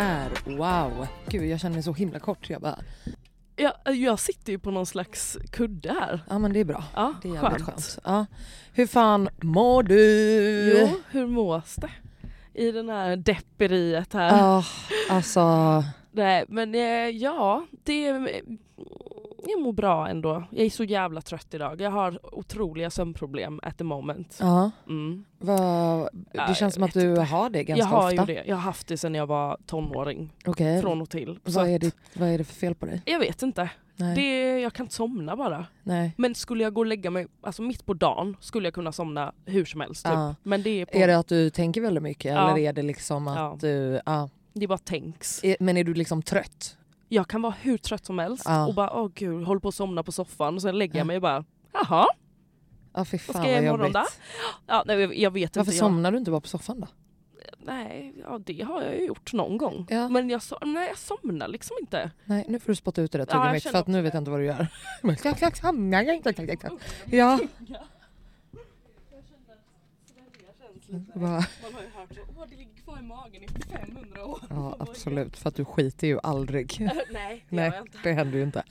Där, wow. Gud jag känner mig så himla kort. Jag bara, Jag, jag sitter ju på någon slags kudde här. ja men det är bra. Ja, Det är jävligt skönt. skönt. Ja. Hur fan mår du? Jo, hur mås det? I den här depperiet här. Ja, alltså, Nej, men eh, ja, det... Jag mår bra ändå. Jag är så jävla trött idag. Jag har otroliga sömnproblem at the moment. ja. Mm. Ja, det känns som att du har det ganska Jag har ofta. ju det. Jag har haft det sedan jag var tonåring. Okej, Från och till. Så vad, är det, vad är det för fel på dig? Jag vet inte. Nej. Det, jag kan inte somna bara. Nej. Men skulle jag gå och lägga mig alltså mitt på dagen skulle jag kunna somna hur som helst. Typ. Ja. Men det är, på, Är det att du tänker väldigt mycket Ja. eller är det liksom att Ja. du, ja. det bara tänks. Men är du liksom trött? Jag kan vara hur trött som helst Ja. och bara åh gud, håller på att somna på soffan och sen lägger Ja. jag mig och bara jaha, Ja fy vad fan ska vad jag imorgon jobbigt. då? Ja, nej, jag- vet Varför inte. Jag, somnar du inte bara på soffan då? nej, ja, det har jag ju gjort någon gång. Ja. Men jag, so nej, jag somnar liksom inte. Nej nu får du spotta ut det där Ja, känner för att nu vet jag inte vad du gör. ja. Bara- Man har ju hört så, åh det ligger kvar i magen i 500 år. Ja absolut för att du skiter ju aldrig. nej, det Nej jag inte. det händer ju inte.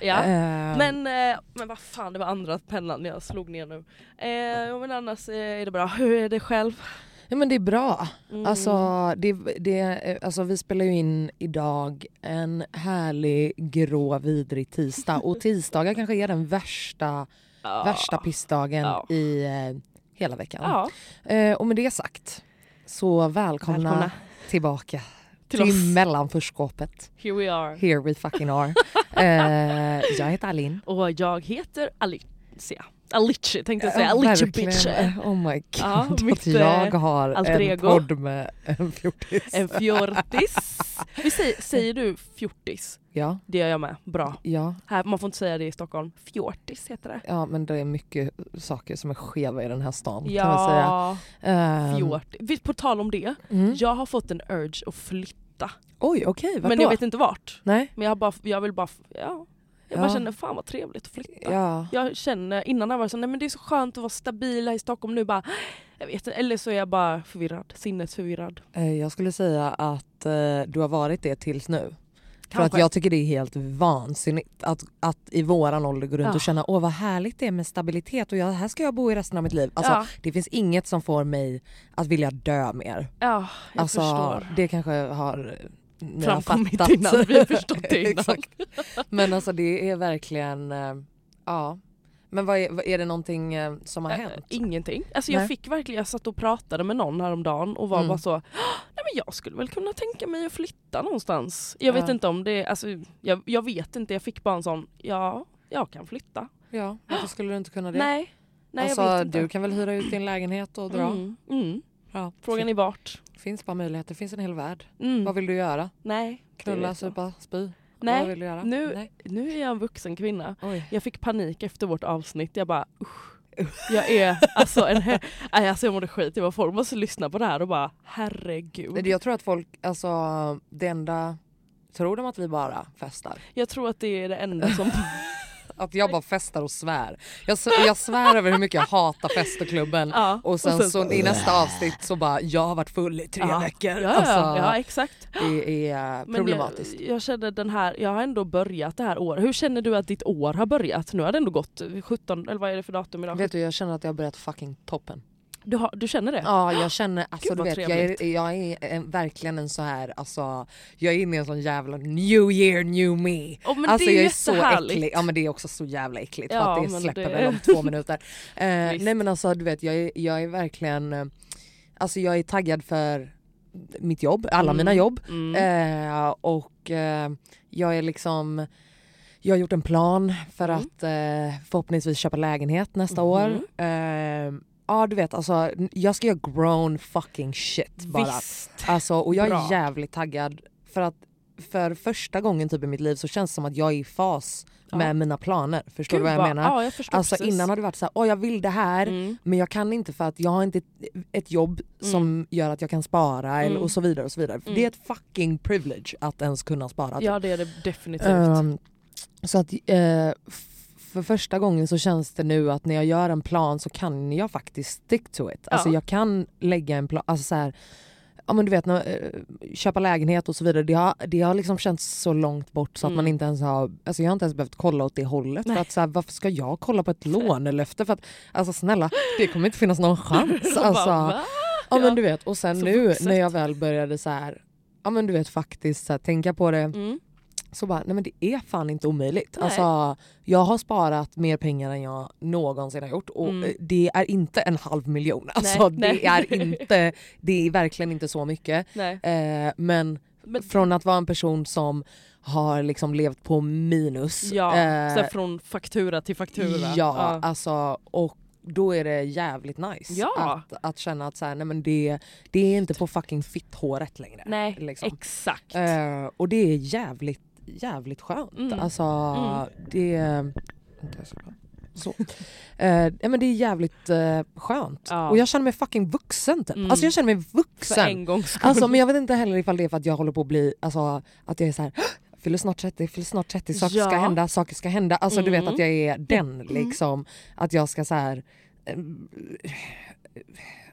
Ja. Eh, Men, eh, men vad fan, det var andra pennan jag slog ner nu. Eh, men annars eh, är det bra. Hur är det själv? ja, men det är bra. Mm. Alltså, det, det, eh, alltså vi spelar ju in idag en härlig grå vidrig tisdag och tisdagar kanske är den värsta, Ja. värsta pissdagen Ja. i eh, hela veckan. Ja, Eh, och med det sagt så välkomna, Välkomna. tillbaka till, till, oss. mellanförskapet. Here we are. Here we fucking are. eh, jag heter Alin. Och jag heter Alicia. Alicia tänkte jag säga. Ja, verkligen. bitch. Oh my god, Ja, att mitt, jag eh, har alter en podd med en fjortis. En fjortis. Vi säger, säger du fjortis? Ja, Det gör jag med. Bra. ja, Här, man får inte säga det i Stockholm. Fjortis heter det. ja, men det är mycket saker som är skeva i den här stan kan man säga. Ja, Ehm, fjortis. På tal om det. mm. Jag har fått en urge att flytta. Oj, okej, vart Men jag vet inte vart. Nej. Men jag, bara, jag vill bara, ja. Jag bara Ja. känner fan vad trevligt att flytta. Ja. Jag känner, innan jag var så nej men det är så skönt att vara stabil här i Stockholm nu bara, jag vet inte, eller så är jag bara förvirrad, sinnesförvirrad. Eh, Jag skulle säga att eh, du har varit det tills nu. För Kanske. att jag tycker det är helt vansinnigt att, att i våran ålder gå runt Ja. och känna åh vad härligt det är med stabilitet och jag, här ska jag bo i resten av mitt liv. Alltså, Ja. Det finns inget som får mig att vilja dö mer. Ja, jag alltså, förstår. Det kanske har ni har Framkommit fattat. innan, vi har förstått det innan. Men alltså det är verkligen, eh, ja. Men vad är, vad, är det någonting eh, som har Äh, hänt? Ingenting. Alltså jag Nej. fick verkligen, jag satt och pratade med någon häromdagen och var Mm. bara så, nej men jag skulle väl kunna tänka mig att flytta någonstans. Jag vet Ja. inte om det, alltså jag, jag vet inte, jag fick bara en sån, ja, jag kan flytta. Ja, varför skulle du inte kunna det? Nej, nej alltså, jag vet inte. du kan väl hyra ut din lägenhet och dra? Mm, mm. Ja. Frågan är vart. finns bara möjligheter, det finns en hel värld. Mm. Vad vill du göra? Nej. Knulla, supa, spy? Nej, Vad vill du göra? nu- Nej. Nu är jag en vuxen kvinna. Oj. Jag fick panik efter vårt avsnitt. Jag bara usch. Jag är alltså en... he- Nej, alltså jag mådde skit. Jag bara, folk måste lyssna på det här och bara herregud. Jag tror att folk, alltså det enda, tror de att vi bara festar? Jag tror att det är det enda som... Att jag bara festar och svär. Jag, jag svär över hur mycket jag hatar festerklubben Ja, och sen, så i nästa avsnitt så bara jag har varit full i tre ja, veckor. Ja, Alltså, ja exakt. Det är Men problematiskt. Jag, jag känner den här, jag har ändå börjat det här året. Hur känner du att ditt år har börjat? Nu har det ändå gått 17, eller vad är det för datum idag? Vet du jag känner att jag har börjat fucking toppen. Du, har, du känner det? Ja jag känner, alltså Gud, du vet jag är, jag är en, verkligen en så här, alltså jag är inne i en sån jävla new year new me. Oh, men alltså det är jag är så äcklig, ja men det är också så jävla äckligt för Ja, att det släpper det- väl om två minuter. Eh, nej men alltså du vet jag är, jag är verkligen, eh, alltså jag är taggad för mitt jobb, alla Mm. mina jobb. Mm. Eh, och eh, jag är liksom jag har gjort en plan för Mm. att eh, förhoppningsvis köpa lägenhet nästa år. Eh, ja du vet alltså jag ska göra grown fucking shit bara. Visst. Alltså, och jag Bra. är jävligt taggad för att för första gången typ i mitt liv så känns det som att jag är i fas Ja. med mina planer. Förstår Gud, du vad jag menar? Ja, jag förstår alltså precis. innan har det varit så här, åh jag vill det här Mm. men jag kan inte för att jag har inte ett, jobb som gör att jag kan spara eller, Mm. och så vidare. och så vidare. Mm. Det är ett fucking privilege att ens kunna spara. typ. Ja det är det definitivt. Ehm, så att f- för första gången så känns det nu att när jag gör en plan så kan jag faktiskt stick to it. Alltså Ja. jag kan lägga en plan, alltså så här, ja men du vet när, eh, köpa lägenhet och så vidare. Det har, det har liksom känts så långt bort så att Mm. man inte ens har, alltså jag har inte ens behövt kolla åt det hållet. För att så här, varför ska jag kolla på ett lånelöfte? För att alltså snälla, det kommer inte finnas någon chans. Alltså, bara, ja, men du vet och sen Så nu vuxet. när jag väl började så här, ja men du vet faktiskt så här, tänka på det Mm. Så bara, nej men det är fan inte omöjligt. Nej. Alltså, jag har sparat mer pengar än jag någonsin har gjort och Mm. eh, det är inte en halv miljon. Alltså, Nej, nej. Det, är inte, det är verkligen inte så mycket. Nej. Eh, men, Men, från att vara en person som har liksom levt på minus. ja, eh, så från faktura till faktura. Ja, alltså och då är det jävligt nice Ja. att, att känna att så här, nej men det, det är inte på fucking fitthåret längre. Nej, liksom. exakt. Eh, och det är jävligt, jävligt skönt. Mm. Alltså Mm. det... Ska Så. Eh, ja, men det är jävligt eh, skönt. Ja. Och jag känner mig fucking vuxen typ. Mm. Alltså jag känner mig För vuxen. en gångs skull. Alltså, men jag vet inte heller ifall det är för att jag håller på att bli, alltså att jag är så här. "Jag fyller snart 30, jag fyller snart 30, saker ska Ja. hända, saker ska hända. Alltså du vet Mm. att jag är den liksom. Att jag ska så här. eh,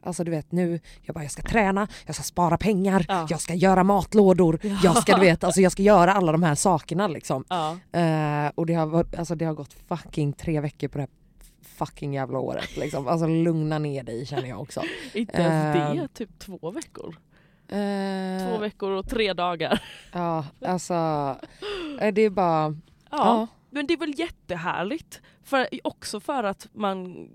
Alltså du vet nu, jag bara jag ska träna, jag ska spara pengar, Ja. jag ska göra matlådor, Ja. jag ska du vet, alltså jag ska göra alla de här sakerna liksom. ja. Eh, och det har, varit- alltså, det har gått fucking tre veckor på det här fucking jävla året liksom. Alltså lugna ner dig känner jag också. Inte ens Ehm. det, typ två veckor. Eh, Två veckor och tre dagar. Ja, alltså eh, det är bara... Ja. Ja. Men det är väl jättehärligt. För, också för att man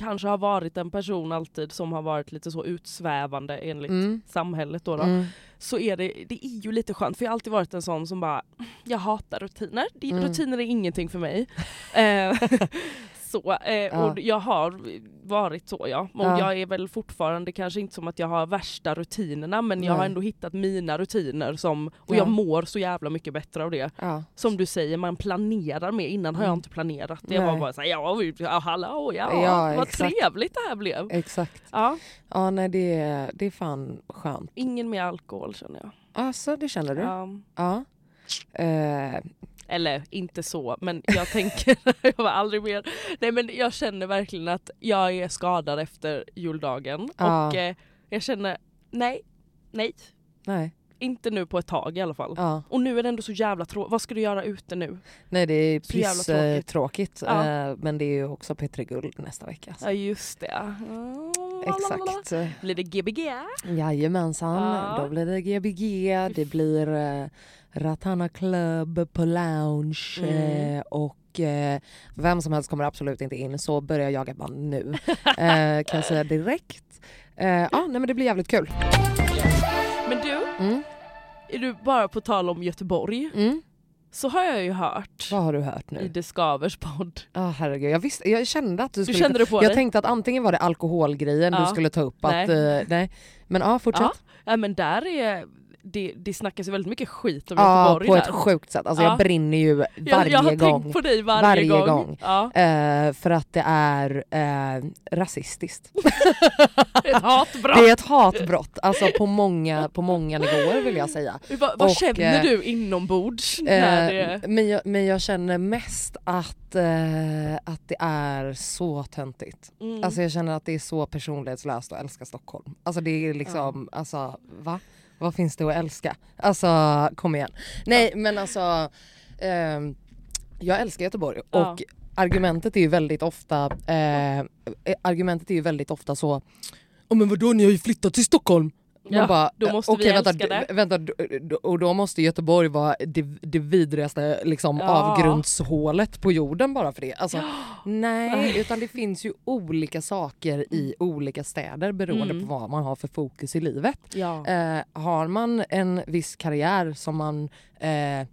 kanske har varit en person alltid som har varit lite så utsvävande enligt Mm. samhället. Då, då. Mm. Så är det, det är ju lite skönt för jag har alltid varit en sån som bara, jag hatar rutiner. Mm. Rutiner är ingenting för mig. Så, eh, och jag har varit så ja. Och Ja. jag är väl fortfarande kanske inte som att jag har värsta rutinerna men jag har ändå hittat mina rutiner som, och Ja. jag mår så jävla mycket bättre av det. Som du säger, man planerar mer. Innan har jag Mm. inte planerat. Det var bara såhär, ja, hallå, ja, Ja, vad exakt. trevligt det här blev. Exakt. Ja, Ja nej det är, det är fan skönt. ingen mer alkohol känner jag. Alltså det känner du? Ja. Ja. Eh, Eller inte så, men jag tänker, jag var aldrig mer. Nej men jag känner verkligen att jag är skadad efter juldagen. Ja. Och eh, jag känner, nej, nej. nej. Inte nu på ett tag i alla fall. Ja. Och nu är det ändå så jävla tråkigt. Vad ska du göra ute nu? Nej det är Så jävla piss tråkigt. tråkigt. tråkigt. Ja. Eh, men det är ju också P3 Guld nästa vecka. så. Ja just det. Mm, Exakt. Blir det Gbg? Jajamensan, Ja. då blir det Gbg, det blir eh, Ratana Club på lounge Mm. eh, och eh, vem som helst kommer absolut inte in så börja jaga band nu. Eh, kan jag säga direkt. Eh, ja, nej men det blir jävligt kul. Men du, Mm. är du bara på tal om Göteborg Mm. så har jag ju hört Vad har du hört i nu? Det Skavers podd. Ah, herregud, jag, visste, jag kände att du Du skulle... kände det på jag dig? tänkte att antingen var det alkoholgrejen Ja. du skulle ta upp, Nej. att, eh, nej. men ja fortsätt. Ja, ja men där är det, det snackas ju väldigt mycket skit om Ja, Göteborg på där. ett sjukt sätt. Alltså Ja. jag brinner ju varje jag, jag har gång. tänkt på dig varje, Varje gång. gång. Ja. Eh, för att det är eh, rasistiskt. Ett hatbrott. Det är ett hatbrott, alltså på många, på många nivåer vill jag säga. Vad, vad och, känner eh, du inombords? när det... Men, jag, men jag känner mest att, att det är så töntigt. Mm. Alltså jag känner att det är så personlighetslöst att älska Stockholm. Alltså det är liksom, alltså va? Vad finns det att älska? Alltså kom igen. Nej men alltså, ehm, jag älskar Göteborg Ja. och argumentet är ju väldigt ofta, eh, argumentet är ju väldigt ofta så, oh, men vadå ni har ju flyttat till Stockholm. Man Ja, bara, då måste vi okej, vänta, älska det. vänta, och då måste Göteborg vara det, det vidrigaste liksom, Ja. avgrundshålet på jorden bara för det. Alltså, nej, Nej. utan det finns ju olika saker i olika städer beroende Mm. på vad man har för fokus i livet. ja. Eh, har man en viss karriär som man eh,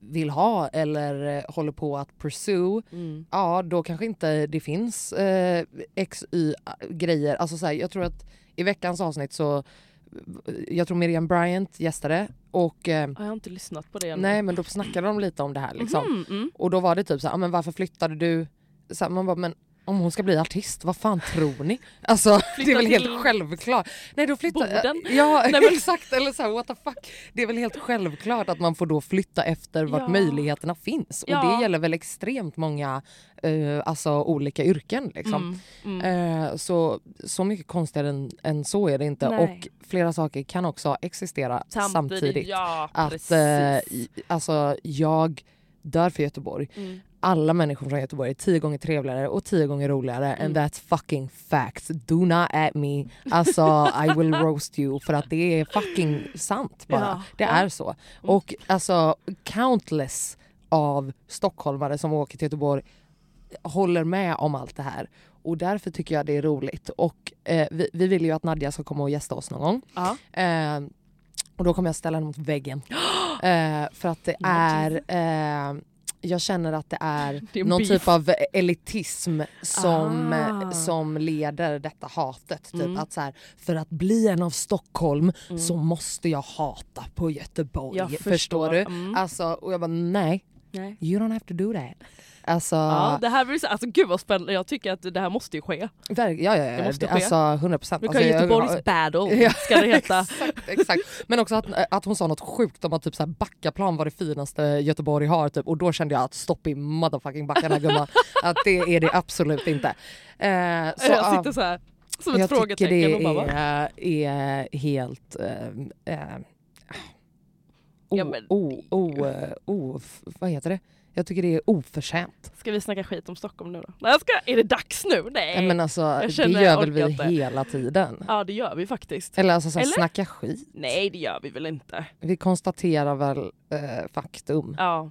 vill ha eller eh, håller på att pursue, Mm. ja då kanske inte det finns eh, x, y grejer. Alltså så här, jag tror att i veckans avsnitt så, jag tror Miriam Bryant gästade och eh, Jag har inte lyssnat på det än. nej men då snackade de lite om det här liksom. Mhm, mm. Och då var det typ så här, "Ah, men varför flyttade du? Så här, man bara, men om hon ska bli artist, vad fan tror ni? Alltså det är Flytta väl helt självklart. Nej då flyttar Boden? Ja Nej, men- exakt, eller så här, what the fuck. Det är väl helt självklart att man får då flytta efter vart Ja. möjligheterna finns. Och Ja. det gäller väl extremt många eh, alltså, olika yrken. Liksom. Mm. Mm. Eh, så, så mycket konstigare än, än så är det inte. Nej. Och flera saker kan också existera samtidigt. Ja, Att i- alltså, jag dör för Göteborg. Mm. Alla människor från Göteborg är tio gånger trevligare och tio gånger roligare and Mm. that's fucking facts. Do not at me. Alltså I will roast you för att det är fucking sant bara. Ja. Det. Mm. är så. Och alltså countless av stockholmare som åker till Göteborg håller med om allt det här. Och därför tycker jag det är roligt. Och eh, vi, vi vill ju att Nadja ska komma och gästa oss någon gång. Ja. Eh, och då kommer jag ställa henne mot väggen. Eh, för att det är, jag känner att det är, Det är någon beef. typ av elitism som, Ah. som leder detta hatet. Typ Mm. att så här, för att bli en av Stockholm Mm. så måste jag hata på Göteborg. Jag förstår. förstår. du? Mm. Alltså, och jag bara nej, Nej. you don't have to do that. Alltså, Ja, det här blir så, alltså gud vad spännande, jag tycker att det här måste ju ske. ja, ja, ja, Det måste ske. alltså 100 procent. Vi kan Alltså, jag- Göteborgs battle, Ja, ska det heta. exakt, exakt. Men också att, att hon sa något sjukt om att typ så här Backaplan var det finaste Göteborg har typ. och då kände jag att stopp i motherfucking backarna gumman. att det är det absolut inte. Eh, så, jag ja, sitter så här som ett jag tycker frågetecken det och bara va? är, är helt... Eh, eh, Ja, o, men- o, o, o, vad heter det? Jag tycker det är oförtjänt. Ska vi snacka skit om Stockholm nu då? Nej, ska, är det dags nu? Nej! Nej, men alltså, det gör väl vi inte. hela tiden? Ja det gör vi faktiskt. Eller alltså såhär, Eller? snacka skit. Nej det gör vi väl inte. Vi konstaterar väl eh, faktum, Ja.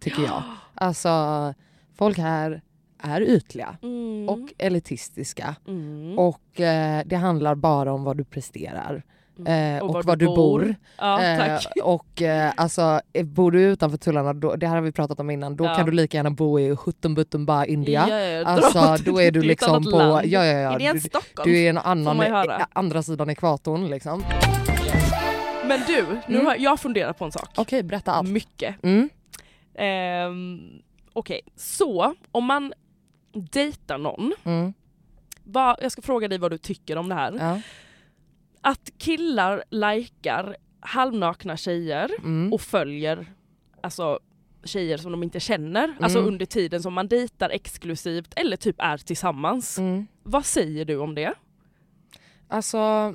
tycker jag. Alltså, folk här är ytliga Mm. och elitistiska mm. och eh, det handlar bara om vad du presterar. Mm. Eh, och, var, du bor. Ja Eh, och eh, alltså, eh, bor du utanför tullarna, då, det här har vi pratat om innan, då Ja. kan du lika gärna bo i Huttenbuttenba, India. Ja, ja, Alltså då är du liksom på, ja, ja, ja, du, du är en annan, höra. eh, andra sidan ekvatorn liksom. Men du, nu Mm. har jag funderat på en sak. Okej, berätta allt. Mycket. Mm. Ehm, Okej, så om man dejtar någon, Mm. vad, jag ska fråga dig vad du tycker om det här. Att killar likar halvnakna tjejer Mm. och följer alltså, tjejer som de inte känner, alltså Mm. under tiden som man dejtar exklusivt eller typ är tillsammans. Mm. Vad säger du om det? Alltså,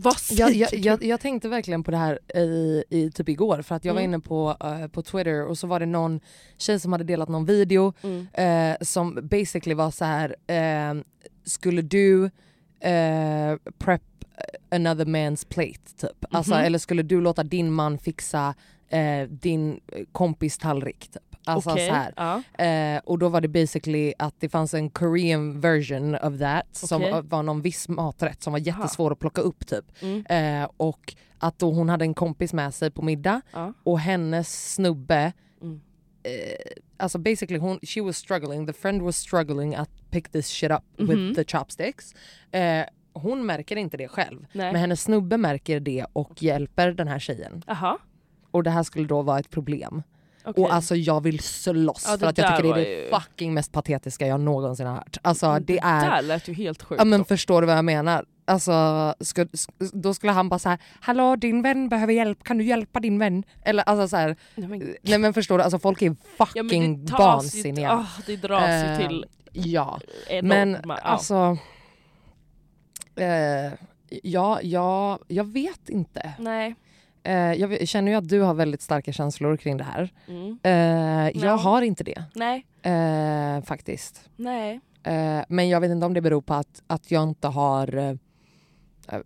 Vad säger jag, jag, jag, jag tänkte verkligen på det här i, i typ igår för att jag var Mm. inne på, eh, på Twitter och så var det någon tjej som hade delat någon video eh, som basically var så här eh, skulle du eh, prep another man's plate typ? Alltså, Mhm. eller skulle du låta din man fixa eh, din kompis tallrik typ? Alltså Okej, så här. Ja. Eh, och då var det basically att det fanns en Korean version of that som Okej. var någon viss maträtt som var jättesvår att plocka upp typ. Mm. Eh, och att då hon hade en kompis med sig på middag Ja. och hennes snubbe Mm. eh, alltså basically hon, she was struggling, the friend was struggling att pick this shit up Mhm. with the chopsticks. Hon märker inte det själv Nej. men hennes snubbe märker det och hjälper den här tjejen. Jaha. Och det här skulle då vara ett problem. okej. Och alltså jag vill slåss Ja, det för att jag tycker det är det ju- fucking mest patetiska jag någonsin har hört. Alltså det är... där lät ju helt sjukt. Ja men då. förstår du vad jag menar? Alltså, ska, sk- då skulle han bara säga Hallå din vän behöver hjälp, kan du hjälpa din vän? Eller alltså så här, Nej, men, nej men förstår du, alltså folk är ja, fucking det ju- vansinniga. ah, det dras ju Eh, till Ja, enorma... men ja. alltså... Eh, ja, ja, jag vet inte. Nej. Eh, jag känner ju att du har väldigt starka känslor kring det här. Mm. Eh, Ja. jag har inte det Nej. eh, faktiskt. Nej. Eh, men jag vet inte om det beror på att, att jag inte har eh,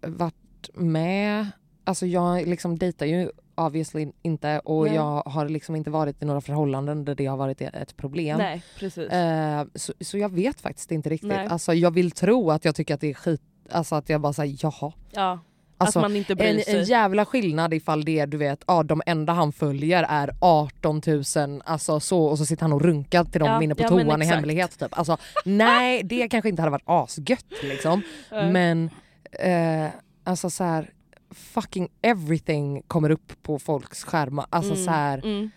varit med. Alltså jag liksom dejtar ju obviously inte och Nej. jag har liksom inte varit i några förhållanden där det har varit ett problem. Nej, precis. Eh, så, så jag vet faktiskt inte riktigt. Nej. Alltså jag vill tro att jag tycker att det är skit. Alltså att jag bara säger jaha. ja. Alltså, att man inte bryr en, sig. en jävla skillnad ifall det du vet, ja, de enda han följer är 18 000 alltså så, och så sitter han och runkar till dem Ja, inne på ja, toan i hemlighet. Typ. Alltså, nej det kanske inte hade varit asgött liksom. Men eh, alltså så här, fucking everything kommer upp på folks skärmar. Alltså Mm, så här, mm.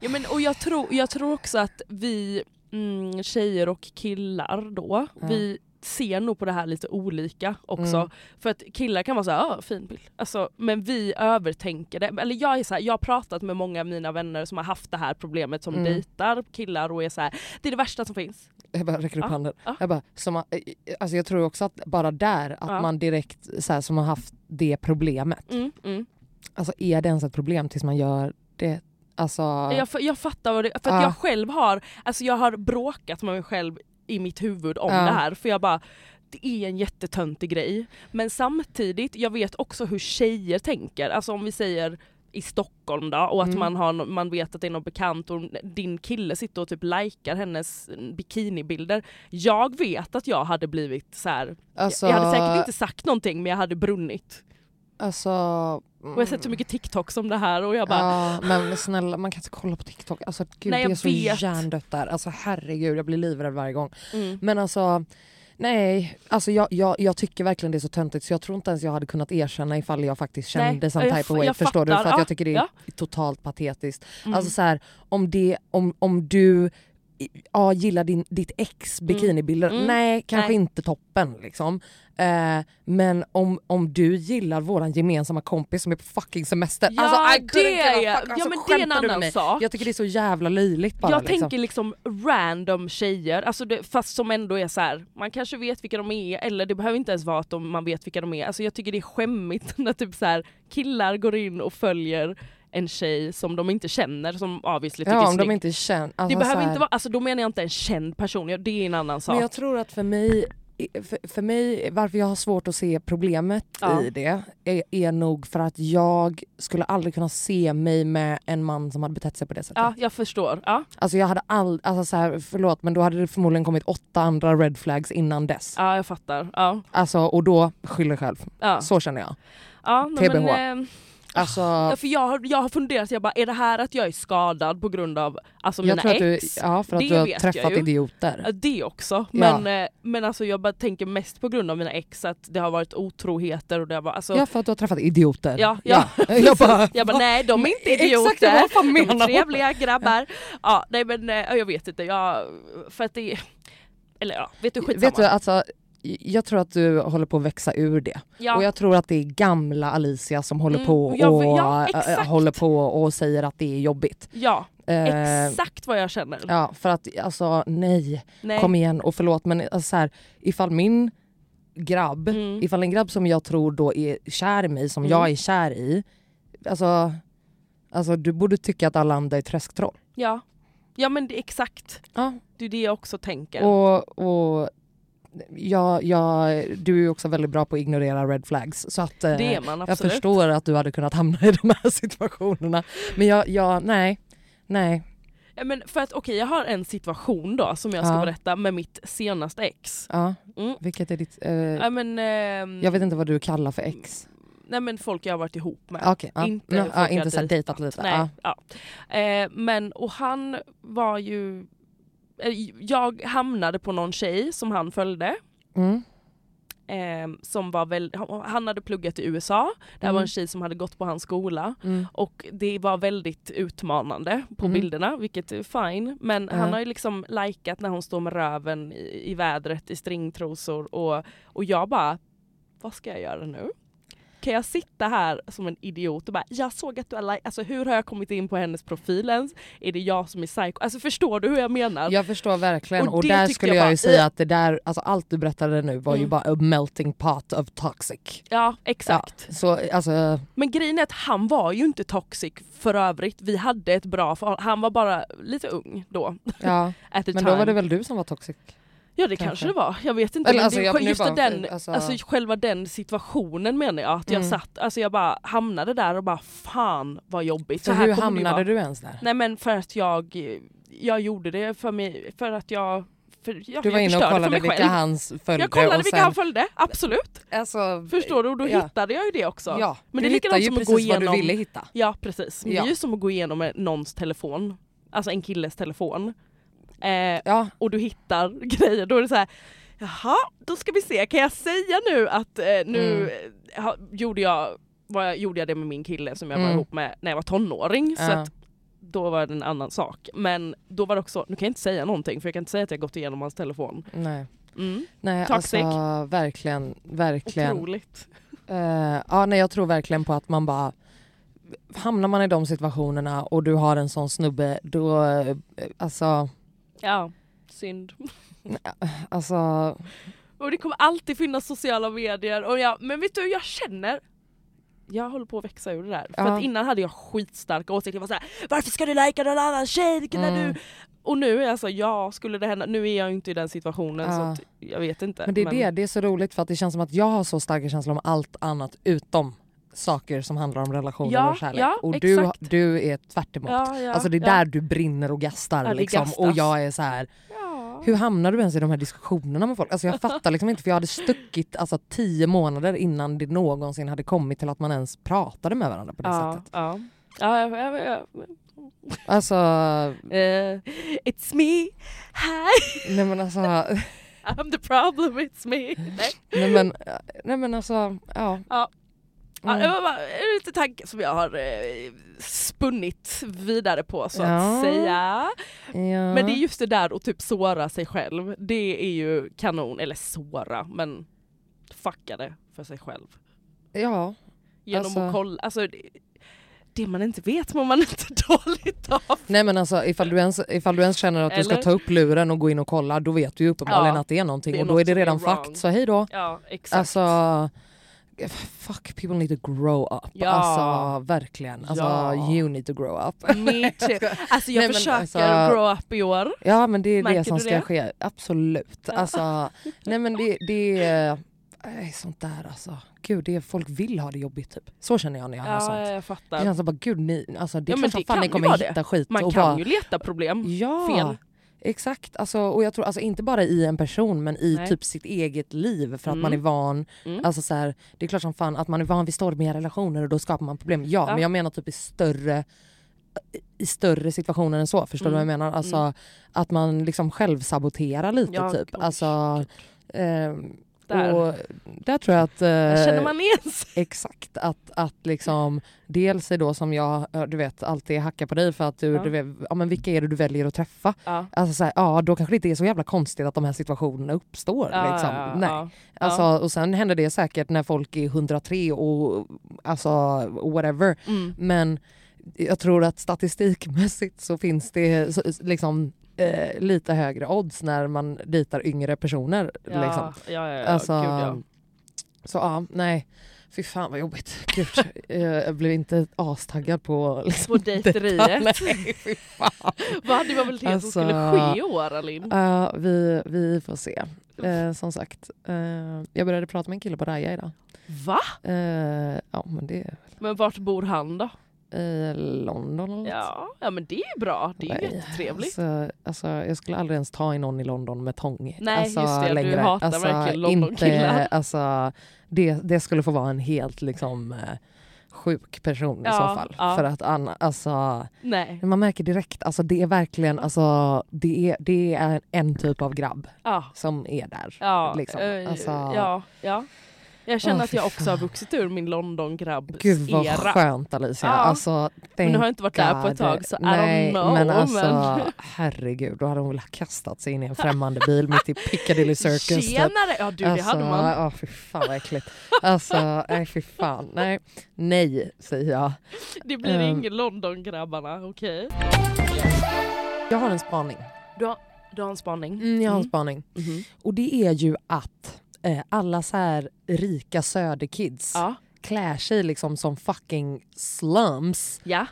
Ja, men, och jag tror, jag tror också att vi mm, tjejer och killar då, Ja. vi ser nog på det här lite olika också. Mm. För att killar kan vara såhär, ja fin bild. Alltså, men vi övertänker det. Eller jag, är så här, jag har pratat med många av mina vänner som har haft det här problemet som Mm. dejtar killar och är så här, det är det värsta som finns. Jag bara räcker upp Ja, handen. ja. Jag, bara, som, att- alltså jag tror också att bara där, att Ja. man direkt så här, som har haft det problemet. Mm, mm. Alltså är det ens ett problem tills man gör det? Alltså, Jag, jag fattar vad det för att Ja. jag själv har, alltså jag har bråkat med mig själv i mitt huvud om Ja. det här för jag bara det är en jättetöntig grej. Men samtidigt, jag vet också hur tjejer tänker. Alltså om vi säger i Stockholm då och att Mm. man, har, man vet att det är någon bekant och din kille sitter och typ likar hennes bikinibilder. Jag vet att jag hade blivit så här. alltså, jag hade säkert inte sagt någonting men jag hade brunnit. Alltså, Och jag har sett så mycket TikToks om det här och jag bara Ja, men snälla man kan inte kolla på TikTok. Alltså gud Nej, det är så vet. hjärndött där. Alltså herregud jag blir livrädd varje gång. mm. Men alltså nej, alltså jag, jag, jag tycker verkligen det är så töntigt så jag tror inte ens jag hade kunnat erkänna ifall jag faktiskt Nej, kände some jag type of way. Förstår du? För att Ja, jag tycker det är ja. totalt patetiskt. Mm. Alltså så här, om, det, om, om du ja, gillar din, ditt ex bikinibilder, Mm. nej kanske Nej. inte toppen liksom. Eh, men om, om du gillar våran gemensamma kompis som är på fucking semester. Ja, alltså, I det är- ja, Alltså, men det är en annan sak. Jag tycker det är så jävla löjligt bara. jag liksom. tänker liksom random tjejer, alltså det, fast som ändå är så här. man kanske vet vilka de är eller det behöver inte ens vara att de, man vet vilka de är. Alltså jag tycker det är skämmigt när typ så här, killar går in och följer en tjej som de inte känner som obviously tycker Ja är om de snygg. inte känner... Det Alltså, behöver så här- inte vara, alltså då menar jag inte en känd person, ja, det är en annan sak. Men jag tror att för mig, för, för mig, varför jag har svårt att se problemet Ja. i det är, är nog för att jag skulle aldrig kunna se mig med en man som hade betett sig på det sättet. ja, jag förstår. Ja. Alltså jag hade all, alltså så här, förlåt men då hade det förmodligen kommit åtta andra red flags innan dess. ja, jag fattar. Ja. Alltså och då skyller själv. Ja. Så känner jag. Ja, TBH. Men, eh, Alltså, ja, för jag, har, jag har funderat, jag bara, är det här att jag är skadad på grund av alltså, jag mina tror att du, ex? ja, för att Det du har träffat idioter. Ja, Det också, Ja. men, eh, men alltså jag bara tänker mest på grund av mina ex att det har varit otroheter och det har varit, alltså, Ja för att du har träffat idioter. Ja, ja, jag bara, jag bara nej de är inte Exakt, idioter, vad fan de är trevliga grabbar. Ja, nej men eh, jag vet inte, jag, för att det eller ja, vet du skitsamma. Vet du, alltså, jag tror att du håller på att växa ur det. ja. Och jag tror att det är gamla Alicia som håller Mm, på jag- och, ja, äh, håller på och säger att det är jobbigt. ja, Eh, exakt vad jag känner. Ja, för att alltså nej, nej. kom igen och förlåt men alltså, så här, ifall min grabb, Mm. ifall en grabb som jag tror då är kär i mig, som Mm. jag är kär i, alltså, alltså du borde tycka att alla andra är träsktroll. Ja. ja men det, exakt, Ja. det är det jag också tänker. Och, och ja, ja, du är ju också väldigt bra på att ignorera red flags. Så att, eh, man jag förstår att du hade kunnat hamna i de här situationerna. Men jag, jag nej, nej. Eh, Men för att okej, jag har en situation då som jag ska Ja. berätta med mitt senaste ex. Ja. Mm. Vilket är ditt... eh, Ja, men, ehm, jag vet inte vad du kallar för ex. Nej men folk jag har varit ihop med. Okej, ja. Inte folk ja, jag inte dejtat. dejtat lite. Nej, Ja. ja. Eh, men och han var ju... eh, Jag hamnade på någon tjej som han följde. Mm. Eh, som var väl, han hade pluggat i USA, det här var Mm. en tjej som hade gått på hans skola. Mm. Och det var väldigt utmanande på Mm. bilderna, vilket är fine. Men han har ju liksom likat när hon står med röven i, i vädret i stringtrosor och, och jag bara, vad ska jag göra nu? Kan jag sitta här som en idiot och bara, jag såg att du har likat, alltså hur har jag kommit in på hennes profil ens? Är det jag som är psycho? Alltså förstår du hur jag menar? Jag förstår verkligen Och och, där skulle jag jag, ju bara, säga "Ugh." att det där, alltså allt du berättade nu var ju Mm. bara a melting pot of toxic. Ja, exakt. Ja, så alltså, Men grejen är att han var ju inte toxic för övrigt. Vi hade ett bra förhållande. Han var bara lite ung då. ja. Men time. då var det väl du som var toxic? Ja det kanske. kanske det var, jag vet inte. Eller alltså, det, jag- just bara- den, alltså- alltså, själva den situationen menar jag. Att jag Mm. satt, alltså jag bara hamnade där och bara fan vad jobbigt. Så här hur det hamnade du ens där? Nej men för att jag, jag gjorde det för mig, för att jag för jag, Du var jag inne och kollade vilka hans följde Jag kollade och vilka sen, han följde, absolut. alltså, Förstår du? Och då ja. hittade jag ju det också. Ja, Men det är likadant som att gå vad du igenom- ville hitta. Ja precis, det Ja. är ju som att gå igenom en- någons telefon. Alltså en killes telefon. Eh, Ja, och du hittar grejer, då är det så här. Jaha, då ska vi se, kan jag säga nu att eh, nu Mm. ha, gjorde, jag, var gjorde jag det med min kille som jag var Mm. ihop med när jag var tonåring. Så Ja. att då var det en annan sak. Men då var det också, nu kan jag inte säga någonting för jag kan inte säga att jag gått igenom hans telefon. nej. Mm. Nej Toxic. alltså verkligen, verkligen. Otroligt. Eh, ja, nej, jag tror verkligen på att man bara Hamnar man i de situationerna och du har en sån snubbe då, eh, alltså, Ja, synd. alltså Och det kommer alltid finnas sociala medier. Och jag, men vet du, jag känner jag håller på att växa ur det där. För Ja. att innan hade jag skitstarka åsikter. Jag var såhär, varför ska du lajka någon annan tjej? När Mm. du... Och nu är jag så, ja skulle det hända, nu är jag inte i den situationen så Ja. att, jag vet inte. Men det är det, det är så roligt för att det känns som att jag har så starka känslor om allt annat utom saker som handlar om relationer Ja, och kärlek. ja, och du, exakt. du är tvärt emot. Ja, alltså det är där du brinner och gastar liksom. och jag är så här. Hur hamnar du ens i de här diskussionerna med folk? Alltså jag fattar liksom inte för jag hade stuckit alltså, tio månader innan det någonsin hade kommit till att man ens pratade med varandra på det sättet. ja. Ja, ja, ja, ja. Alltså, Eh, it's me, hi, nej men alltså, I'm the problem, it's me. Nej. nej men, nej men alltså, ja. Ja. Ja, Mm. det var liten tanke som jag har eh, spunnit vidare på så Ja. att säga. Ja. Men det är just det där att typ såra sig själv, det är ju kanon, eller såra, men fucka det för sig själv. Ja, Genom Alltså- att kolla, alltså det, det man inte vet mår man inte dåligt av. nej men alltså ifall du ens, ifall du ens känner att du ska Eller? ta upp luren och gå in och kolla då vet du ju uppenbarligen Ja, att det är någonting det är och då är det redan fucked så hej då. Ja exakt. Alltså, fuck people need to grow up. Ja. Alltså verkligen. Alltså Ja. you need to grow up. Me too. Alltså jag Nej, försöker alltså- grow up i år. Ja men det är Märker det som ska det? ske, absolut. Ja. Alltså, nej men det, det är äh, sånt där alltså. Gud, det är, folk vill ha det jobbigt typ. Så känner jag när jag hör Ja sånt. jag Det fattar. känns som bara gud ni, alltså det är Ja, klart som det fan ni kommer vara det. hitta skit Man kan bara, ju leta problem. ja, fel. Exakt, alltså, och jag tror alltså inte bara i en person men i Nej. typ sitt eget liv för att Mm. man är van, Mm. alltså så här, det är klart som fan att man är van vid stormiga relationer och då skapar man problem. Ja, Ja. men jag menar typ i större i större situationer än så, förstår du vad jag Mm. menar? Alltså Mm. att man liksom självsaboterar lite Ja, typ. Alltså, ehm, Där. och där tror jag att... eh, Där känner man igen sig. Exakt, att, att liksom dels är då som jag, du vet, alltid hackar på dig för att du, Ja. du vet, ja men vilka är det du väljer att träffa? Ja. Alltså så här, ja då kanske det inte är så jävla konstigt att de här situationerna uppstår. Ja, liksom. Nej. Alltså, och sen händer det säkert när folk är 103 och alltså whatever. Mm. Men jag tror att statistikmässigt så finns det så, liksom eh, lite högre odds när man dejtar yngre personer. Ja, Liksom. ja, ja, ja. Alltså, Gud, ja. Så ja, nej. Fy fan vad jobbigt. Gud, eh, jag blev inte astaggad på liksom, På dejteriet. Nej, fy fan. Vad hade väl det som Alltså- skulle ske i år Alin? Ja, vi, vi får se. Eh, som sagt, eh, jag började prata med en kille på Raja idag. Va? Ja, men det, Men vart bor han då? I London eller något. Ja, ja men det är bra. Det är Nej, jättetrevligt. Alltså, alltså, jag skulle aldrig ens ta i någon i London med tång. Nej, alltså, just det, du längre. hatar alltså, verkligen Londonkillar. alltså, det, det skulle få vara en helt liksom eh, sjuk person i Ja, så fall. ja. För att Anna, alltså, Nej. man märker direkt, alltså, det är verkligen alltså, det är, det är en typ av grabb Ja. som är där. Liksom. eh, Alltså, ja, ja. Jag känner Åh, att jag också har vuxit ur min London-grabb-era. Gud vad skönt Alicia. Ja. Alltså, Men nu har jag inte varit där på ett God. tag så I Nej, don't know. men alltså men... herregud, då hade hon väl kastat sig in i en främmande bil mitt i Piccadilly Circus. typ. Tjenare! Ja du det alltså, hade man. Ja fy fan vad äckligt. Alltså nej fy fan. Nej, nej säger jag. Det blir ehm. ingen London-grabbarna, okej? Jag har en spaning. Du, har, du har en spaning? Mm, jag har en spaning. Mhm. Och det är ju att eh, alla så här rika söderkids Ja. klär sig liksom som fucking slums Ja.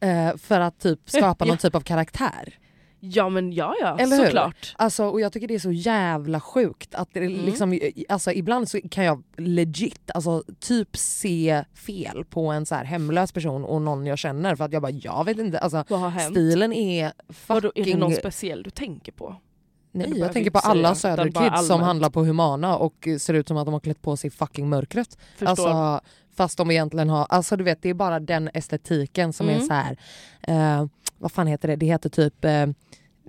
eh, för att typ skapa någon typ av karaktär. ja men ja ja, Eller hur? såklart. Alltså, och jag tycker det är så jävla sjukt att det Mm. liksom, alltså, ibland så kan jag legit alltså, typ se fel på en så här hemlös person och någon jag känner för att jag bara jag vet inte, alltså, Vad har hänt? stilen är Vadå, är det fucking... någon speciell du tänker på? Nej, jag behöver tänker på alla söderkids som handlar på Humana och ser ut som att de har klätt på sig fucking mörkret. Förstår. Alltså, fast de egentligen har, alltså du vet det är bara den estetiken som är Mm. så här. Eh, vad fan heter det? Det heter typ eh,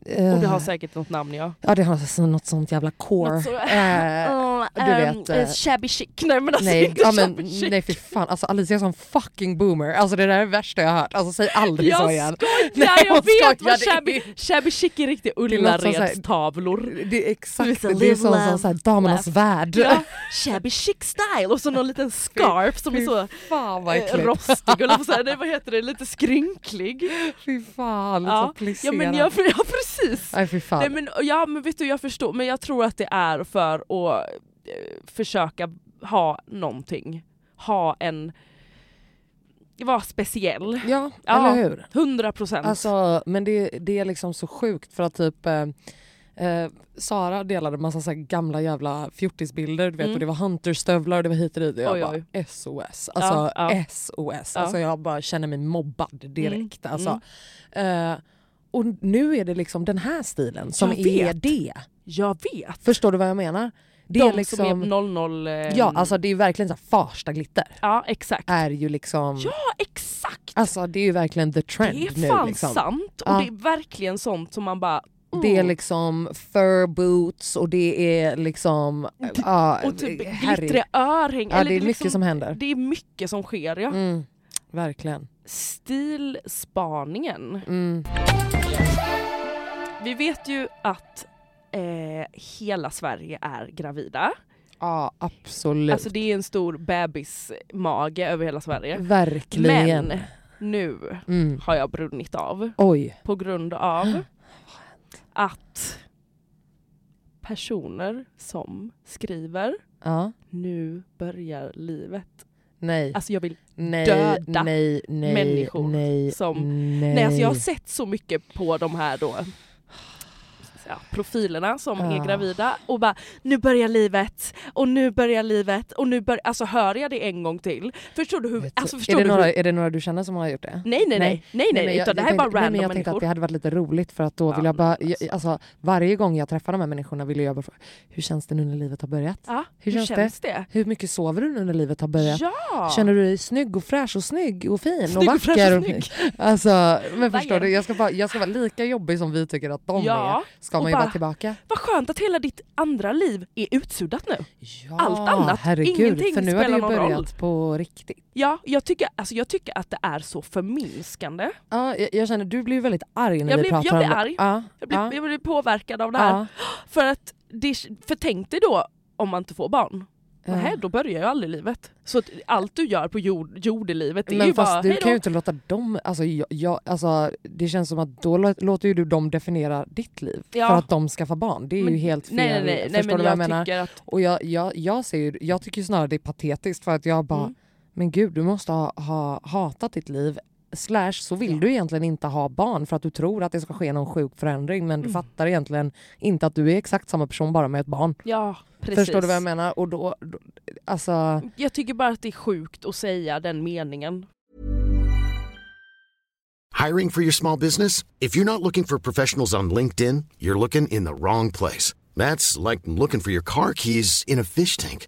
och det har eh, säkert något namn ja. Ja det har så- något sånt jävla core. Något så- Oh, du ehm, vet, eh, shabby chic. Nej men alltså nej, inte ja, men, shabby chic. nej fy fan, alltså Alicia är som fucking boomer. Alltså det där är det värsta jag har hört. Alltså säg aldrig så Jag igen. skojar! Nej, jag jag vet vad shabby, shabby chic är riktigt så Ullaredstavlor. Det är exakt, det är live, som, som love, så här, damernas värld. Ja, shabby chic style och så någon liten scarf som är så fan vad äckligt. rostig och så här, nej, vad heter det, lite skrynklig. Fy fan, Ja, så ja plisserad. men jag, ja precis. Nej fy fan. Nej, men, ja men vet du jag förstår, men jag tror att det är för att eh, försöka ha någonting. Ha en, vara speciell. ja, Ja. eller hur? 100 procent. Alltså, men det, det är liksom så sjukt för att typ eh, eh, Sara delade massa så gamla jävla fjortisbilder du vet Mm. och det var hunterstövlar och det var hit och dit och jag Oj, bara oj. SOS. Alltså Ja, ja. SOS. Alltså jag bara känner mig mobbad direkt. Mm, Alltså. Eh, och nu är det liksom den här stilen som Jag är vet. det. Jag vet. Förstår du vad jag menar? Det De är liksom, som är 00... eh, ja alltså det är verkligen så Farsta glitter. ja exakt. Är ju liksom, Ja exakt! alltså det är ju verkligen the trend det är nu. fan liksom. sant och Ja. det är verkligen sånt som man bara... Det är mm. liksom fur boots och det är liksom... ja, och typ glittriga örhängen. Ja, det är liksom, mycket som händer. Det är mycket som sker ja. Mm, verkligen. Stilspaningen. Mm. Vi vet ju att eh, hela Sverige är gravida. Ja, absolut. Alltså det är en stor bebismage över hela Sverige. verkligen. Men nu Mm. har jag brunnit av Oj. på grund av att personer som skriver Ja. nu börjar livet. Nej. Alltså jag vill nej, döda nej, nej, människor nej, som- Nej. Nej, alltså jag har sett så mycket på de här då ja, profilerna som är Ja. gravida och bara nu börjar livet och nu börjar livet och nu börjar, alltså hör jag det en gång till? Förstår du hur, alltså förstår är, det du några, hur, är det några du känner som har gjort det? nej nej nej, nej nej, men jag- utan det här är bara tänkte- nej, random men Jag tänkte människor. att det hade varit lite roligt för att då Ja, vill jag bara, alltså. jag, alltså, varje gång jag träffar de här människorna vill jag bara fråga, hur känns det nu när livet har börjat? Ja, Hur hur, känns känns det? Hur mycket sover du nu när livet har börjat? Ja! Känner du dig snygg och fräsch och snygg och fin Snygg och och vacker? och snygg. Alltså, men förstår du, jag ska, bara, jag ska vara lika jobbig som vi tycker att de Ja, är. Ska och man ju bara- vara tillbaka. Vad skönt att hela ditt andra liv är utsuddat nu. Ja, Allt annat, herregud, ingenting för nu har det spelar ju börjat roll. på riktigt. Ja, jag tycker, alltså jag tycker att det är så förminskande. Ja, jag, jag känner, du blir väldigt arg när Jag vi blir- pratar jag blir om det. arg. Ja, Jag blir, ja, jag blir påverkad av det här. För att, det, för tänk dig då om man inte får barn. Ja. Nej, då börjar ju aldrig livet. Så allt du gör på jord, jordelivet det är Men ju fast bara du kan ju inte låta dem, alltså, jag, jag, alltså, det känns som att då lå- låter ju du dem definiera ditt liv Ja. för att de skaffar barn. Det är Men- ju helt fel. Nej nej nej, nej Förstår men du vad jag jag, menar? att Och jag, jag, jag, ser ju, jag tycker snarare det är patetiskt för att jag bara, Mm. men gud du måste ha, ha hatat ditt liv slash så vill Ja. du egentligen inte ha barn för att du tror att det ska ske någon sjuk förändring men du Mm. fattar egentligen inte att du är exakt samma person bara med ett barn. ja precis. Förstår du vad jag menar? Och då, då alltså, Jag tycker bara att det är sjukt att säga den meningen. Hiring for your small business? If you're not looking for professionals on LinkedIn, you're looking in the wrong place. That's like looking for your car keys in a fish tank.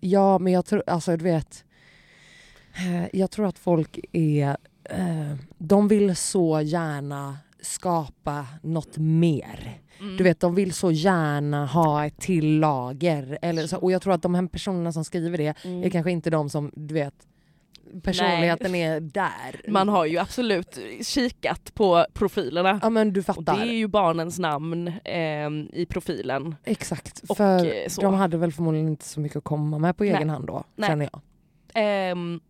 Ja, men jag tror, alltså du vet, eh, jag tror att folk är, eh, de vill så gärna skapa något mer. Mm. Du vet, de vill så gärna ha ett till lager. Eller så, och jag tror att de här personerna som skriver det Mm. är kanske inte de som, du vet, personligheten är där. Man har ju absolut kikat på profilerna. Ja men du Och fattar. det är ju barnens namn ehm, i profilen. Exakt, Och, för eh, så. de hade väl förmodligen inte så mycket att komma med på Nej. egen hand då, Nej. känner jag. Ehm,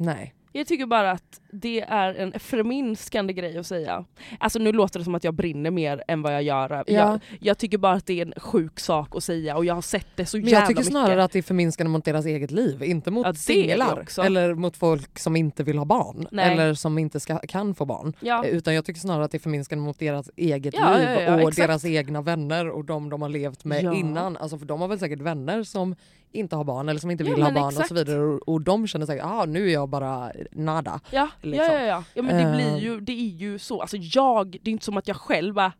Nej. Jag tycker bara att det är en förminskande grej att säga. Alltså nu låter det som att jag brinner mer än vad jag gör. Ja. Jag, jag tycker bara att det är en sjuk sak att säga och jag har sett det så Men jävla jag tycker mycket. snarare att det är förminskande mot deras eget liv, inte mot Ja, singlar. Eller mot folk som inte vill ha barn. Nej. Eller som inte ska, kan få barn. Ja. Utan jag tycker snarare att det är förminskande mot deras eget Ja, liv och exakt. deras egna vänner och de de har levt med Ja. innan. Alltså för de har väl säkert vänner som inte har barn eller som inte Ja, vill ha men barn och så exakt. vidare. Och, och de känner säkert ah, nu är jag bara nada. Ja, liksom. ja, ja, ja. ja men det, blir ju, det är ju så. Alltså jag, det är inte som att jag själv bara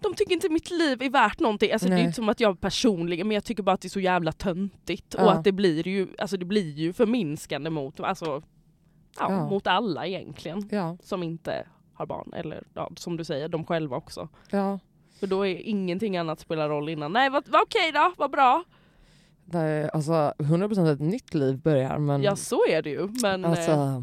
de tycker inte mitt liv är värt någonting. Alltså det är inte som att jag personligen, men jag tycker bara att det är så jävla töntigt. Ja. Och att det blir ju, alltså det blir ju förminskande mot, alltså, ja, Ja. mot alla egentligen. Ja, Som inte har barn. Eller ja, som du säger, de själva också. ja. För då är ingenting annat spelar roll innan. Nej vad, vad okej då, vad bra. Är, alltså 100% ett nytt liv börjar men Ja så är det ju. Men, alltså, eh,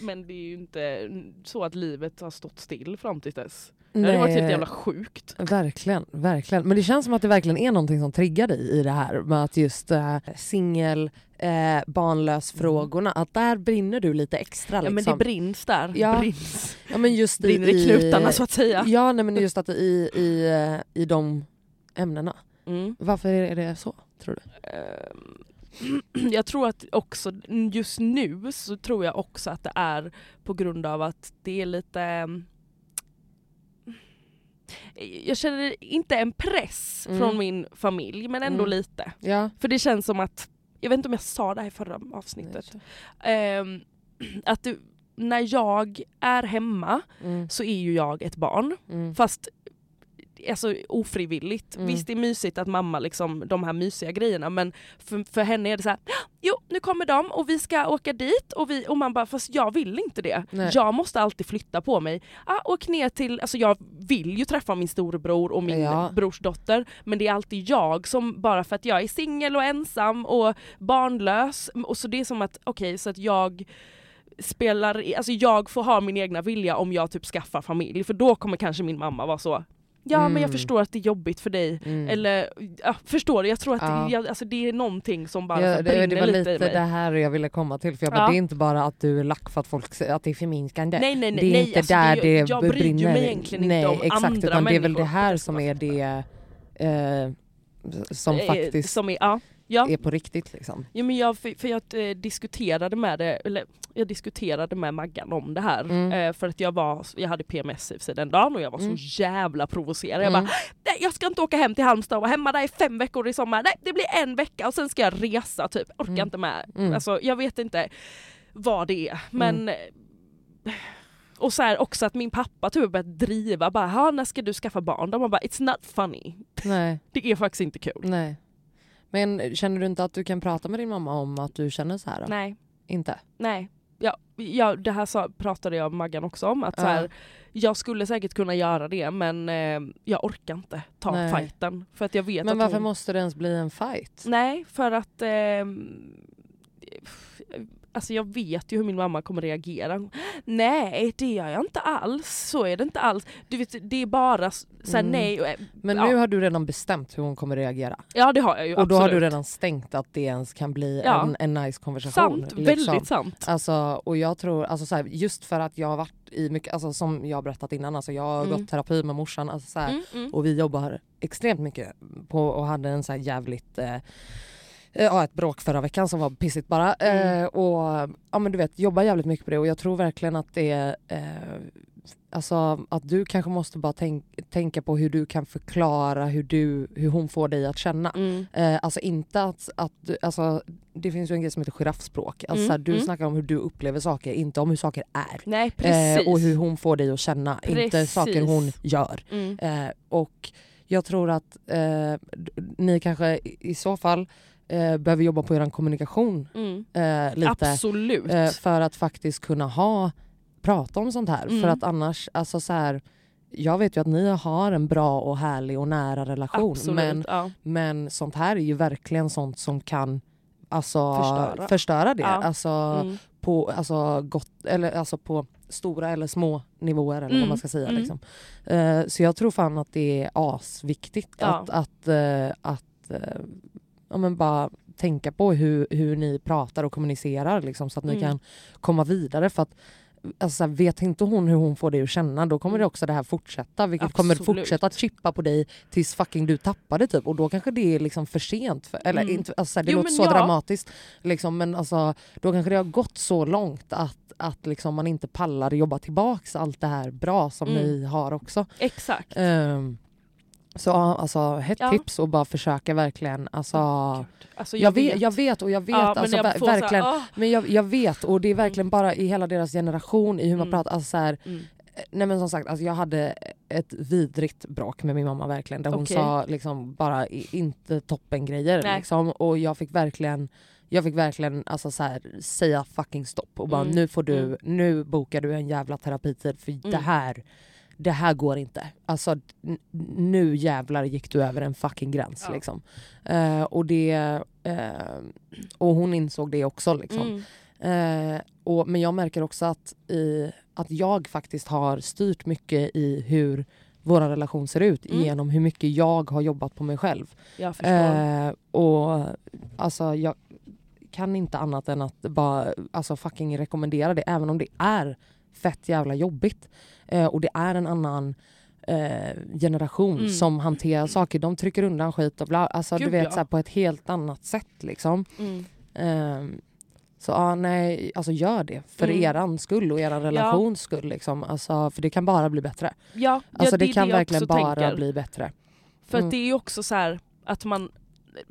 men det är ju inte så att livet har stått still fram till dess. Det hade varit helt nej. jävla sjukt. Verkligen, verkligen. Men det känns som att det verkligen är någonting som triggar dig i det här med att just äh, singel, eh, barnlös-frågorna, att där brinner du lite extra. Ja Liksom. men det brinns där. Ja. Brinns. ja, men just Brinner i knutarna så att säga. Ja, nej, men just att i, i, i de ämnena. Mm. Varför är det så, tror du? Ehm, Jag tror att också just nu så tror jag också att det är på grund av att det är lite ehm, jag känner inte en press Mm. från min familj men ändå Mm. lite. Ja. För det känns som att, jag vet inte om jag sa det här i förra avsnittet, Ehm, att det, när jag är hemma Mm, så är ju jag ett barn. mm, Fast alltså, ofrivilligt. Mm. Visst det är mysigt att mamma liksom de här mysiga grejerna men för, för henne är det så här, jo nu kommer de och vi ska åka dit och, vi, och man bara fast jag vill inte det. Nej. Jag måste alltid flytta på mig. Ah, åk ner till, alltså jag vill ju träffa min storebror och min Ja. brorsdotter men det är alltid jag som bara för att jag är singel och ensam och barnlös och så det är som att okej så att jag spelar, alltså jag får ha min egna vilja om jag typ skaffar familj för då kommer kanske min mamma vara så Ja men jag Mm. förstår att det är jobbigt för dig. mm. Eller ja, förstår du? Jag tror att Ja. det, jag, alltså, det är någonting som bara Ja, det, brinner det var lite, lite i mig. det här jag ville komma till. För jag bara, Ja. Det är inte bara att du är lack för att folk att det är förminskande. Nej nej nej, det är nej inte alltså, där det, jag bryr ju brinner. mig egentligen Nej, inte om exakt, andra utan det är väl människor det här som är det eh, som Eh, faktiskt Som är, ja. Ja. är på riktigt. Liksom. Ja, men jag, för, för jag eh, diskuterade med det, eller jag diskuterade med Maggan om det här. Mm. Eh, för att jag var, jag hade PMS i sig den dagen och jag var Mm. så jävla provocerad. Jag Mm. bara, nej jag ska inte åka hem till Halmstad och vara hemma där i fem veckor i sommar. Nej det blir en vecka och sen ska jag resa typ. Orkar Mm. inte med. Mm. Alltså jag vet inte vad det är. Men eh, och så här också att min pappa typ börjat driva bara, "Ha, när ska du skaffa barn? De bara, it's not funny. Nej, Det är faktiskt inte kul. nej. Men känner du inte att du kan prata med din mamma om att du känner så här? då? Nej, Inte? nej. ja, ja, det här pratade jag med Maggan också om, att så här, jag skulle säkert kunna göra det men eh, jag orkar inte ta Nej. fighten. För att jag vet Men att varför hon... måste det ens bli en fight? Nej, för att ehm, Alltså jag vet ju hur min mamma kommer reagera. Nej det gör jag inte alls, så är det inte alls. Du vet, det är bara såhär Mm. nej. och, eh, Men ja. nu har du redan bestämt hur hon kommer reagera. Ja det har jag ju Och då har du redan stängt att det ens kan bli Ja. en, en nice konversation. Sant, liksom. väldigt sant. Alltså, och jag tror, alltså så här, just för att jag har varit i mycket, alltså som jag har berättat innan, alltså jag har Mm. gått terapi med morsan alltså så här, Mm, mm. och vi jobbar extremt mycket på och hade en så här jävligt eh, Ja ett bråk förra veckan som var pissigt bara. Mm. Eh, och ja men du vet jobbar jävligt mycket på det och jag tror verkligen att det är eh, Alltså att du kanske måste bara tänk, tänka på hur du kan förklara hur, du, hur hon får dig att känna. Mm. Eh, alltså inte att, att du, alltså, det finns ju en grej som heter giraffspråk. Alltså, Mm, här, du mm. snackar om hur du upplever saker, inte om hur saker är. Nej precis. Eh, och hur hon får dig att känna, inte Precis. saker hon gör. mm. Eh, och jag tror att eh, ni kanske i så fall eh, behöver jobba på er kommunikation Mm. eh, lite. Absolut. Eh, för att faktiskt kunna ha, prata om sånt här. Mm. För att annars, alltså så här, jag vet ju att ni har en bra och härlig och nära relation. Absolut. Men, ja. men sånt här är ju verkligen sånt som kan alltså, Förstöra. förstöra det. Ja. Alltså, Mm. på, alltså, gott, eller, alltså på stora eller små nivåer eller vad Mm, man ska säga. mm. Liksom. Eh, så jag tror fan att det är asviktigt Ja. att, att, eh, att eh, ja, men bara tänka på hur, hur ni pratar och kommunicerar liksom, så att ni Mm. kan komma vidare. För att Alltså, vet inte hon hur hon får dig att känna då kommer det också det här fortsätta vilket kommer Mm. Absolut. fortsätta att chippa på dig tills fucking du tappar det typ och då kanske det är liksom för sent. För, eller Mm. inte, alltså, det Jo, låter så ja. dramatiskt liksom, men alltså, då kanske det har gått så långt att, att liksom, man inte pallar jobba tillbaks allt det här bra som Mm. ni har också. Exakt. Ehm, så alltså ett Ja. tips och bara försöka verkligen alltså, Gud. Alltså, jag, vet, jag vet och jag vet ja, men alltså, jag ver- får så här, verkligen åh. men jag, jag vet och det är verkligen bara i hela deras generation i hur man Mm. pratar. Alltså, så här, Mm. nej men som sagt, alltså, jag hade ett vidrigt bråk med min mamma verkligen. Där hon Okej. sa liksom bara inte toppengrejer. Liksom, och jag fick verkligen jag fick verkligen alltså, så här, säga fucking stopp och bara Mm. nu får du, Mm. nu bokar du en jävla terapitid för det Mm. här det här går inte. Alltså nu jävlar gick du över en fucking gräns Ja. liksom. Eh, och det eh, och hon insåg det också liksom. Mm. Eh, och, men jag märker också att, i, att jag faktiskt har styrt mycket i hur vår relation ser ut Mm. genom hur mycket jag har jobbat på mig själv. Jag förstår. Och alltså jag kan inte annat än att bara alltså, fucking rekommendera det även om det är fett jävla jobbigt. Eh, och det är en annan eh, generation Mm. som hanterar saker. De trycker undan skit och bla. Alltså, du Gud, vet ja. så här, på ett helt annat sätt liksom. Mm. Ehm, så ja, nej, alltså gör det för Mm. eran skull och eran relations skull. Liksom. Alltså, för det kan bara bli bättre. Ja, Alltså, ja, det, är kan jag verkligen bara tänker. bli bättre. För Mm. det är ju också så här att man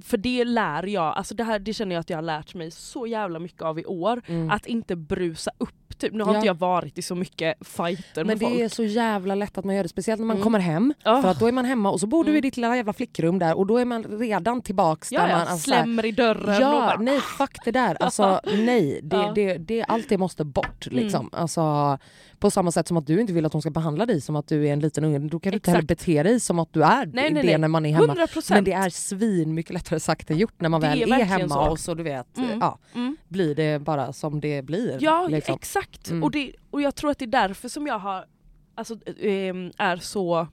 för det lär jag, alltså det här det känner jag att jag har lärt mig så jävla mycket av i år. Mm. Att inte brusa upp. Typ. Nu har Ja. inte jag varit i så mycket fighter Men med det folk. är så jävla lätt att man gör det, speciellt när man Mm. kommer hem. Ah. För att då är man hemma och så bor du Mm. i ditt lilla jävla flickrum där och då är man redan tillbaks ja, där ja, man... alltså slämmer i dörren Ja, bara, nej fuck det där. Alltså nej, det, det, det, allt det måste bort. Mm. Liksom. Alltså, på samma sätt som att du inte vill att hon ska behandla dig som att du är en liten unge. Då kan du inte heller bete dig som att du är Nej, nej, det nej. när man är hemma. 100 Men det är svin mycket lättare sagt än gjort när man Det väl är är, hemma så. och så du vet, Mm. ja, Mm. blir det bara som det blir. Ja liksom. exakt. Mm. Och, det, och jag tror att det är därför som jag har, alltså, ehm, är så, vad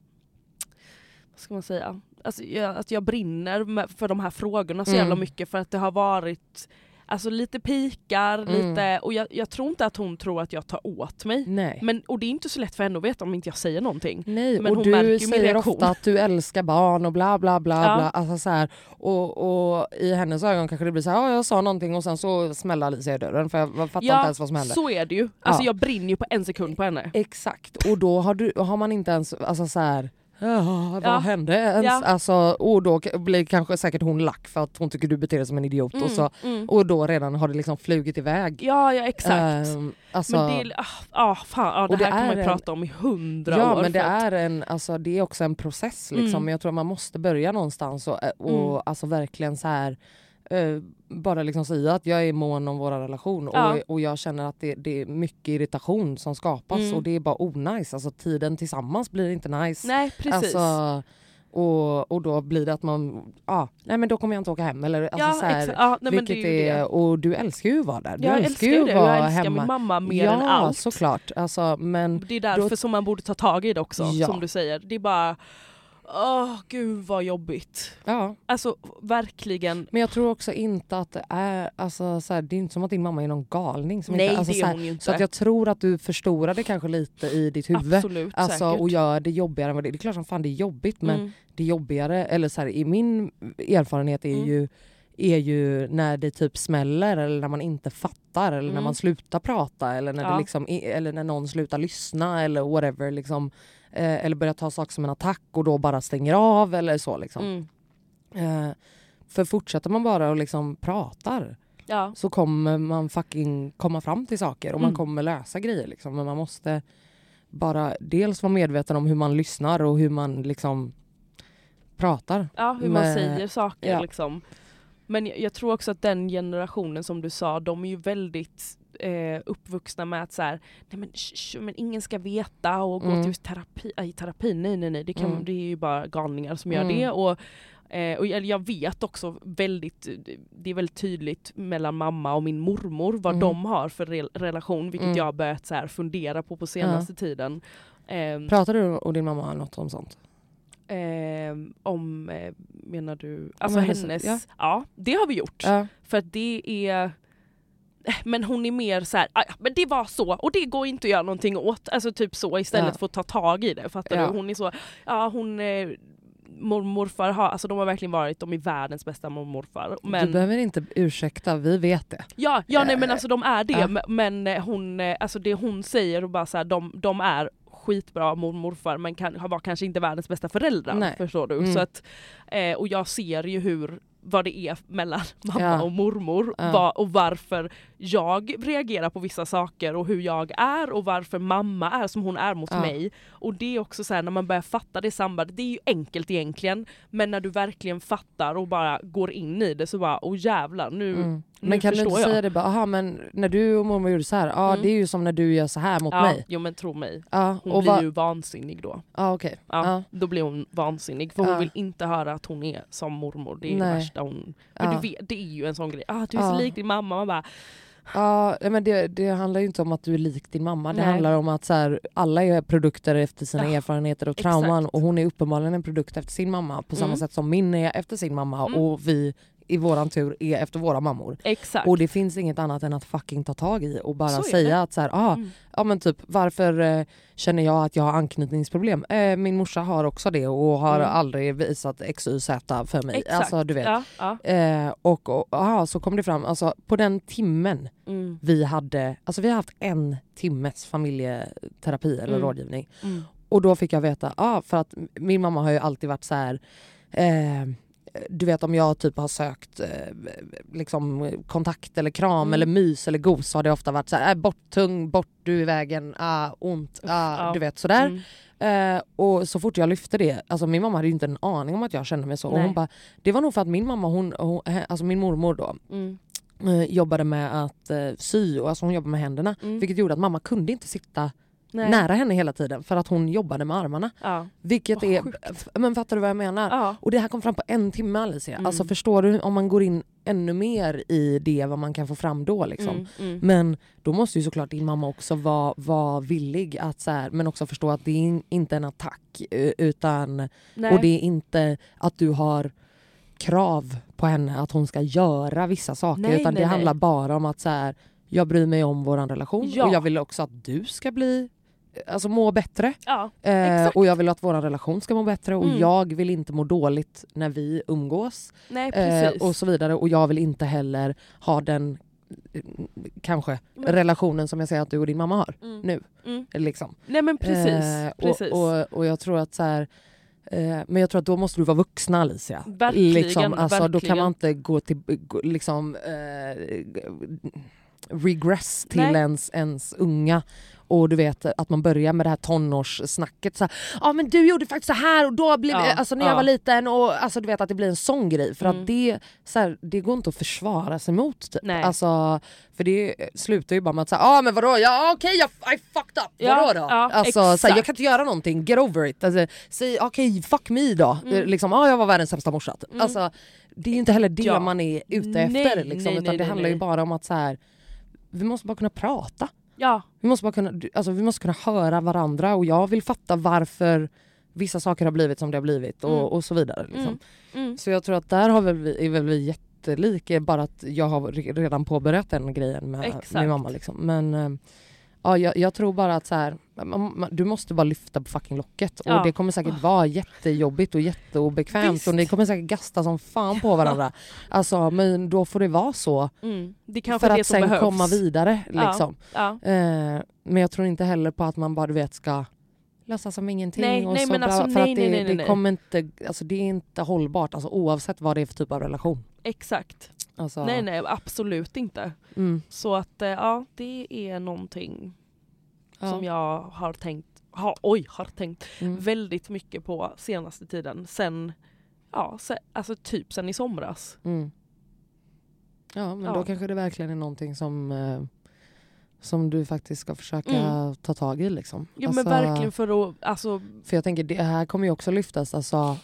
ska man säga, alltså, jag, att jag brinner för de här frågorna så Mm. jävla mycket för att det har varit Alltså lite pikar, Mm. lite, och jag, jag tror inte att hon tror att jag tar åt mig. Nej. Men, och det är inte så lätt för henne att veta om inte jag säger någonting. Nej, Men och du säger ofta att du älskar barn och bla bla bla. Ja. bla. Alltså så här, och, och i hennes ögon kanske det blir så här, ja jag sa någonting och sen så smäller Alicia i dörren för jag fattar inte ens vad som hände. så är det ju. Alltså Ja. jag brinner ju på en sekund på henne. Exakt, och då har, du, har man inte ens, alltså så här, "Ja, vad Ja. hände ens? Ja. Alltså, och då blir kanske säkert hon lack för att hon tycker du beter dig som en idiot och, så, mm. och då redan har det liksom flugit iväg. Ja, ja exakt. Ehm, alltså, men det, ah, ah, fan, ah, det Och det här kan man en- prata om i hundra Ja år. men det är, en, alltså, det är också en process liksom. Mm. Jag tror man måste börja någonstans och, och Mm. alltså, verkligen så här eh, bara liksom säga att jag är mån om vår relation Ja. och, och jag känner att det, det är mycket irritation som skapas Mm. och det är bara onajs. Alltså tiden tillsammans blir inte nice. Nej precis. Alltså, och, och då blir det att man, ja, nej men då kommer jag inte åka hem. Eller, alltså, ja, så här. Ja, nej, vilket det är är, det. och du älskar ju att vara där. Du Jag älskar ju att vara jag älskar hemma. min mamma mer ja, än allt. såklart. Alltså, men Det är därför då- som man borde ta tag i det också, Ja. som du säger. Det är bara, åh gud vad jobbigt. ja. Alltså verkligen. Men jag tror också inte att det är, alltså, så här, det är inte som att din mamma är någon galning. Som Nej inte, alltså, det så, är här, hon ju inte. så att jag tror att du förstorar det kanske lite i ditt huvud. Absolut Alltså, säkert. och gör det jobbigare än vad det är. Det är klart som fan det är jobbigt men Mm. det är jobbigare, eller så här, i min erfarenhet är Mm. ju är ju när det typ smäller eller när man inte fattar eller när Mm. man slutar prata eller när, Ja. det liksom, eller när någon slutar lyssna eller whatever. Liksom, eh, eller börjar ta saker som en attack och då bara stänger av eller så. Liksom. Mm. Eh, för fortsätter man bara och liksom pratar Ja. så kommer man fucking komma fram till saker och man Mm. kommer lösa grejer. Liksom. Men man måste bara dels vara medveten om hur man lyssnar och hur man liksom pratar. ja, hur man med- säger saker ja. liksom. Men jag, jag tror också att den generationen som du sa, de är ju väldigt eh, uppvuxna med att så här, nej men, sh, men ingen ska veta och gå Mm. till terapi, äh, i terapi, nej nej nej, det, kan, Mm. det är ju bara galningar som gör Mm. det. Och, eh, och jag, jag vet också väldigt, det är väldigt tydligt mellan mamma och min mormor vad Mm. de har för rel- relation, vilket Mm. jag har börjat så här fundera på på senaste tiden. Ehm, Pratar du och din mamma något om sånt? Ehm, om, eh, menar du, alltså hennes- hennes, ja. ja. det har vi gjort. Ja. För att det är, eh, men hon är mer så här, "Ah, men det var så och det går inte att göra någonting åt. Alltså typ så istället Ja. för att ta tag i det. Fattar Ja. du? Hon är så, ja hon eh, mormor och morfar har, alltså de har verkligen varit, de är världens bästa mormor och morfar. Du Men, behöver inte ursäkta, vi vet det. ja, ja nej men alltså de är det, Ja. men- men eh, hon, eh, alltså det hon säger och bara så här, de, de är skitbra mormor och morfar men kan, var kanske inte världens bästa föräldrar. Nej. Förstår du? Mm. Så att, eh, och jag ser ju hur vad det är mellan mamma och mormor Ja. va, och varför jag reagerar på vissa saker och hur jag är och varför mamma är som hon är mot mig. Och det är också så här när man börjar fatta det sambandet, det är ju enkelt egentligen men när du verkligen fattar och bara går in i det så bara åh jävlar nu, Mm. Nu Men kan du inte jag. säga det bara, aha men när du och mormor gjorde så här, ja Mm. det är ju som när du gör så här mot ja, mig. Jo men tro mig, Ja, hon och blir va- ju vansinnig då. ja, okej. Ja. Då blir hon vansinnig för hon vill inte höra att hon är som mormor. Det är Nej. det värsta hon... Men du vet, det är ju en sån grej. Ah, du är så lik din mamma. Man bara, Ja, men det, det handlar ju inte om att du är lik din mamma. Det Nej. handlar om att så här, alla är produkter efter sina Ja, erfarenheter och trauman. exakt. Och hon är uppenbarligen en produkt efter sin mamma på samma Mm. sätt som min är efter sin mamma Mm. och vi i våran tur är efter våra mammor. exakt. Och det finns inget annat än att fucking ta tag i och bara Så säga att så här, ah, Mm. ja men typ varför eh, känner jag att jag har anknytningsproblem? Eh, min morsa har också det och har Mm. aldrig visat XYZ för mig. Exakt. Alltså du vet. Ja, ja. Eh, och, och aha, så kom det fram, alltså på den timmen Mm. vi hade, alltså vi har haft en timmes familjeterapi eller Mm. rådgivning. Mm. Och då fick jag veta, ah, för att min mamma har ju alltid varit så här. Eh, du vet om jag typ har sökt eh, liksom, kontakt eller kram Mm. eller mys eller gos så har det ofta varit så här, äh, bort tung, bort du i vägen, ah, ont, ah, du vet sådär. Mm. Eh, och så fort jag lyfte det, alltså min mamma hade ju inte en aning om att jag kände mig så. Och hon bara, det var nog för att min mamma, hon, hon, alltså min mormor då, Mm. eh, jobbade med att eh, sy och alltså hon jobbade med händerna. Mm. Vilket gjorde att mamma kunde inte sitta Nej. nära henne hela tiden för att hon jobbade med armarna. Ja. Vilket Vad är, sjukt. men fattar du vad jag menar? Ja. Och det här kom fram på en timme Alicia. Mm. Alltså förstår du om man går in ännu mer i det vad man kan få fram då liksom. Mm. Mm. Men då måste ju såklart din mamma också vara, vara villig att så här, men också förstå att det är in- inte en attack utan Nej. och det är inte att du har krav på henne att hon ska göra vissa saker Nej, utan nej, det handlar nej. bara om att så här, jag bryr mig om vår relation Ja. och jag vill också att du ska bli Alltså må bättre. Ja. Eh, och jag vill att vår relation ska må bättre och Mm. jag vill inte må dåligt när vi umgås. Nej Eh, och så vidare. Och jag vill inte heller ha den kanske Men- relationen som jag säger att du och din mamma har Mm. nu. Mm. Liksom. Nej men precis. Eh, precis. Och, och, och jag tror att så här, eh, men jag tror att då måste du vara vuxna Alicia. Verkligen, liksom, alltså, Då kan verkligen. man inte gå till, liksom, eh, regress till Nej. ens, ens unga och du vet att man börjar med det här tonårssnacket. Ja ah, men du gjorde faktiskt så här och då blev Ja, alltså när jag ja. var liten och alltså du vet att det blir en sån grej för Mm. att det, så här, det går inte att försvara sig mot. Typ. Nej. Alltså, för det slutar ju bara med att säga ah men vadå, ja okej jag I fucked up, Ja, vadå då? ja, alltså, så här, jag kan inte göra någonting, get over it. Alltså, säg okej fuck me då, Mm. liksom, ah, jag var världens sämsta morsa. typ. Alltså, det är ju inte heller det Ja. man är ute Nej, efter liksom, nej, utan nej, det nej, handlar ju nej. bara om att så här, vi måste bara kunna prata. Ja, Vi måste, bara kunna, alltså, vi måste kunna höra varandra och jag vill fatta varför vissa saker har blivit som det har blivit och, Mm. och så vidare. Liksom. Mm. Mm. Så jag tror att där har väl vi, är väl vi jättelika, bara att jag har re- redan påbörjat den grejen med Exakt. min mamma. Liksom. Men eh, ja, jag, jag tror bara att så här, man, man, du måste bara lyfta på fucking locket Ja. och det kommer säkert vara jättejobbigt och jätteobekvämt Visst. och ni kommer säkert gasta som fan på varandra. alltså, men då får det vara så Mm. Det kanske för det att som sen behövs. komma vidare. Ja. Liksom. Ja. Eh, men jag tror inte heller på att man bara du vet ska låtsas som ingenting. Nej, och nej, så men alltså, för nej, att det, nej, nej, det kommer inte, alltså det är inte hållbart alltså, oavsett vad det är för typ av relation. Exakt. Alltså, Nej nej absolut inte. Mm, Så att eh, ja det är någonting ja, som jag har tänkt, ha, oj har tänkt mm, väldigt mycket på senaste tiden. Sen, ja se, alltså typ sen i somras. mm. Ja men Ja. då kanske det verkligen är någonting som, eh, som du faktiskt ska försöka Mm. ta tag i. Liksom. Jo Alltså, men verkligen för att, alltså, För jag tänker det här kommer ju också lyftas, alltså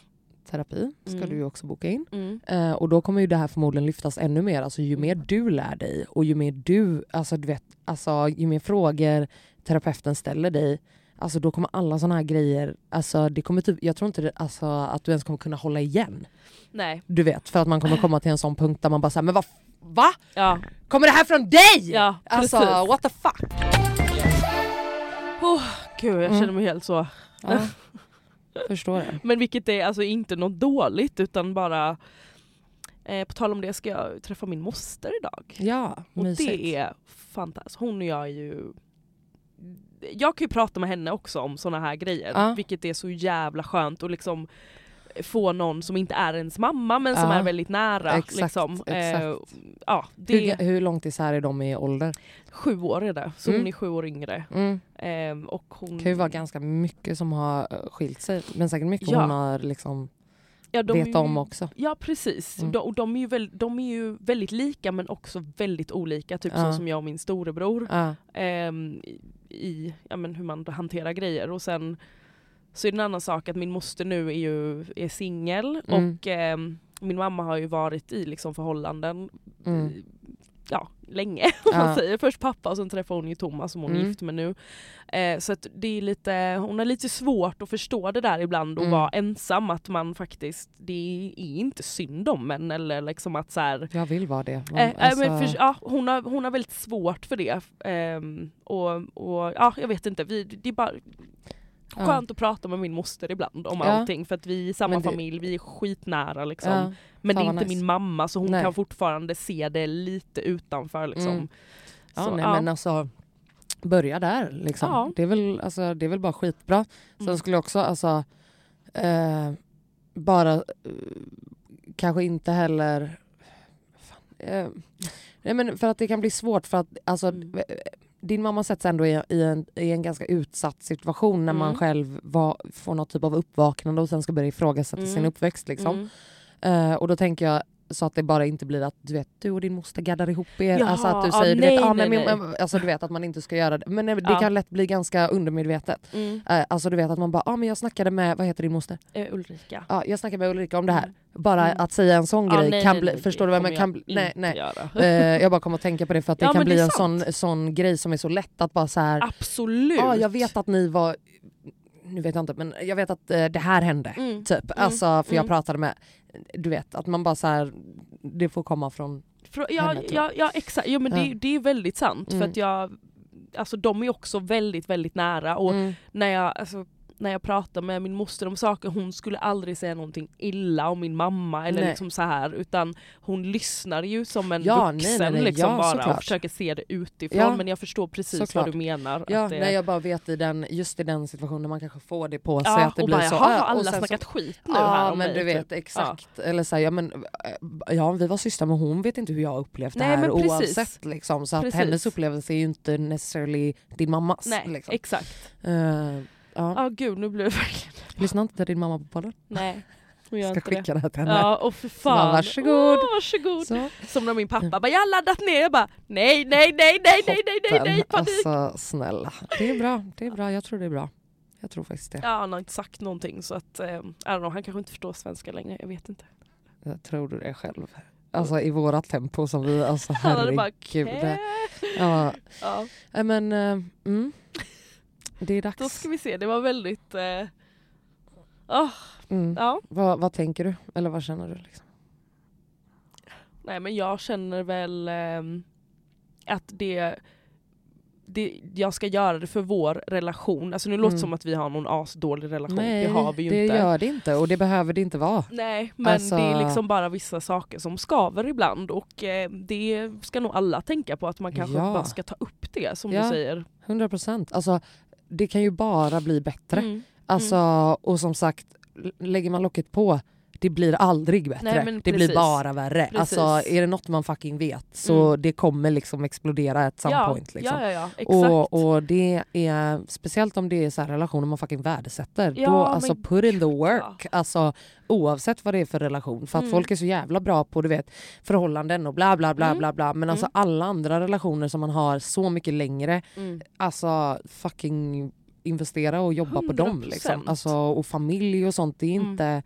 terapi ska Mm. du ju också boka in. mm, Eh, och då kommer ju det här förmodligen lyftas ännu mer. Alltså, ju mer du lär dig och ju mer du, alltså, du vet, alltså, ju mer frågor terapeuten ställer dig, alltså, då kommer alla såna här grejer, alltså, det kommer typ, jag tror inte det, alltså, att du ens kommer kunna hålla igen. nej. Du vet, för att man kommer komma till en sån punkt där man bara säger men vad, va? Ja, Kommer det här från dig? ja alltså precis. what the fuck? Oh, gud jag Mm. känner mig helt så. Ja, förstår det. Men vilket är alltså inte något dåligt utan bara eh, på tal om det ska jag träffa min moster idag. Ja, Och mysigt. det är fantastiskt. Hon och jag är ju... Jag kan ju prata med henne också om såna här grejer, Ja. vilket är så jävla skönt att liksom få någon som inte är ens mamma men som Ja. är väldigt nära. Exakt, liksom. exakt. Eh, ja, det hur, hur långt isär är de i ålder? sju år är det, så Mm. hon är sju år yngre. Mm. Eh, och hon, Det kan ju vara ganska mycket som har eh, skilt sig, men säkert mycket Ja. hon har liksom ja, de är vet ju- om också. Ja precis, Mm. de, och de, är ju väl, de är ju väldigt lika men också väldigt olika, typ Ja. så som jag och min storebror. Ja. ehm, i- ja, men hur man hanterar grejer. Och sen så är det en annan sak att min moster nu är ju är singel Mm. och ehm, min mamma har ju varit i liksom förhållanden Mm. Ja, länge om man Ja. säger. Först pappa och sen träffade hon ju Thomas som hon är Mm. gift med nu. Eh, så att det är lite, hon har lite svårt att förstå det där ibland och Mm. vara ensam att man faktiskt, det är inte synd om en eller liksom att så här, Jag vill vara det. Eh, eh, Alltså, men för, ja, hon, har, hon har väldigt svårt för det. Ehm, och, och ja, jag vet inte, vi, det är bara Ja. skönt att prata med min moster ibland om Ja. allting för att vi är samma det- familj, vi är skitnära liksom. ja. men det är inte nice. min mamma så hon Nej. kan fortfarande se det lite utanför liksom. Mm. Ja, Så, nej, ja. men alltså börja där liksom. Ja. Det, är väl, alltså, det är väl bara skitbra. Sen Mm. skulle jag också alltså eh, bara eh, kanske inte heller fan, eh, nej, men för att det kan bli svårt för att alltså Mm. Din mamma sätts ändå i, i, en, i en ganska utsatt situation när man Mm. själv var, får något typ av uppvaknande och sen ska börja ifrågasätta Mm. sin uppväxt. Liksom. Mm. Eh, och då tänker jag så att det bara inte blir att du vet du och din moster gaddar ihop er. Jaha, alltså att du säger du nej, vet, ah, nej, men, nej. men- alltså du vet att man inte ska göra det. Men det Ja. kan lätt bli ganska undermedvetet. Mm. Eh, alltså du vet att man bara, ah, men jag snackade med, vad heter din moster? Eh, Ulrika. Ja, jag snackade med Ulrika om det här. Mm. Bara Mm. att säga en sån grej nej, kan nej, bli, nej, förstår det du vad jag menar? Kan, nej, nej. Eh, jag bara kommer att tänka på det för att det Ja, kan det bli är en sån, sån grej som är så lätt att bara så här, Absolut. ja jag vet att ni var, nu vet jag inte men jag vet att eh, det här hände. Mm. Typ. Alltså för jag Mm. pratade med, du vet att man bara så här, det får komma från Frå- Ja, henne, tror ja, ja exakt, jo, men Ja. Det, det är väldigt sant Mm. för att jag, alltså de är också väldigt väldigt nära och Mm. när jag, alltså, när jag pratar med min moster om saker, hon skulle aldrig säga någonting illa om min mamma eller Nej. liksom så här utan hon lyssnar ju som en Ja, vuxen nej, nej. liksom Ja, bara såklart. och försöker se det utifrån Ja, men jag förstår precis såklart. vad du menar. Ja, det, nej, jag bara vet i den, just i den situationen man kanske får det på sig ja, att det och blir bara så. har alla sen så- snackat skit nu Ja här om men mig, du vet typ. exakt. Eller så här, ja, men, ja vi var systrar men hon vet inte hur jag upplevt det här oavsett. Liksom, så att Precis. hennes upplevelse är ju inte necessarily din mammas. Nej, liksom. exakt. Eh, ja. Ja gud nu blev det verkligen... Lyssna inte din mamma på podden. Nej, hon gör ska inte skicka det här till henne. Ja och för Så fan. bara, varsågod. Åh, varsågod. Så. Som när min pappa bara jag har laddat ner, jag bara nej nej nej nej nej nej nej nej panik. Alltså snälla. Det är bra, det är bra. Jag tror det är bra. Jag tror faktiskt det. Ja, han har inte sagt någonting så att, eh, I don't know, han kanske inte förstår svenska längre, jag vet inte. Jag tror du det själv. Alltså i vårat tempo som vi, alltså Han hade bara herregud. "Kä?" Ja, ja, men eh, mm. Det är dags. Då ska vi se, det var väldigt... Eh, åh, Mm. ja, Vad, vad tänker du? Eller vad känner du? Liksom? nej men jag känner väl ehm, att det, det, jag ska göra det för vår relation. Alltså nu låter det Mm. som att vi har någon asdålig relation, Nej, det har vi ju det inte. gör det inte och det behöver det inte vara. Nej men Alltså- det är liksom bara vissa saker som skaver ibland och eh, det ska nog alla tänka på att man kanske Ja. bara ska ta upp det som Ja. du säger. 100 procent. Alltså, det kan ju bara bli bättre. Mm. Alltså, Och som sagt, lägger man locket på, det blir aldrig bättre. Nej, det blir bara värre. Precis. Alltså, är det något man fucking vet så Mm. det kommer liksom explodera at some ja, point. Liksom. ja, ja. Och, och det är speciellt om det är så här relationer man fucking värdesätter. Ja, då alltså put in the work. Alltså, oavsett vad det är för relation. För att Mm. folk är så jävla bra på du vet, förhållanden och bla bla bla Mm. bla bla. Men alltså Mm. alla andra relationer som man har så mycket längre, Mm. alltså fucking investera och jobba på dem. 100%. Liksom. Alltså, och familj och sånt, det är Mm. inte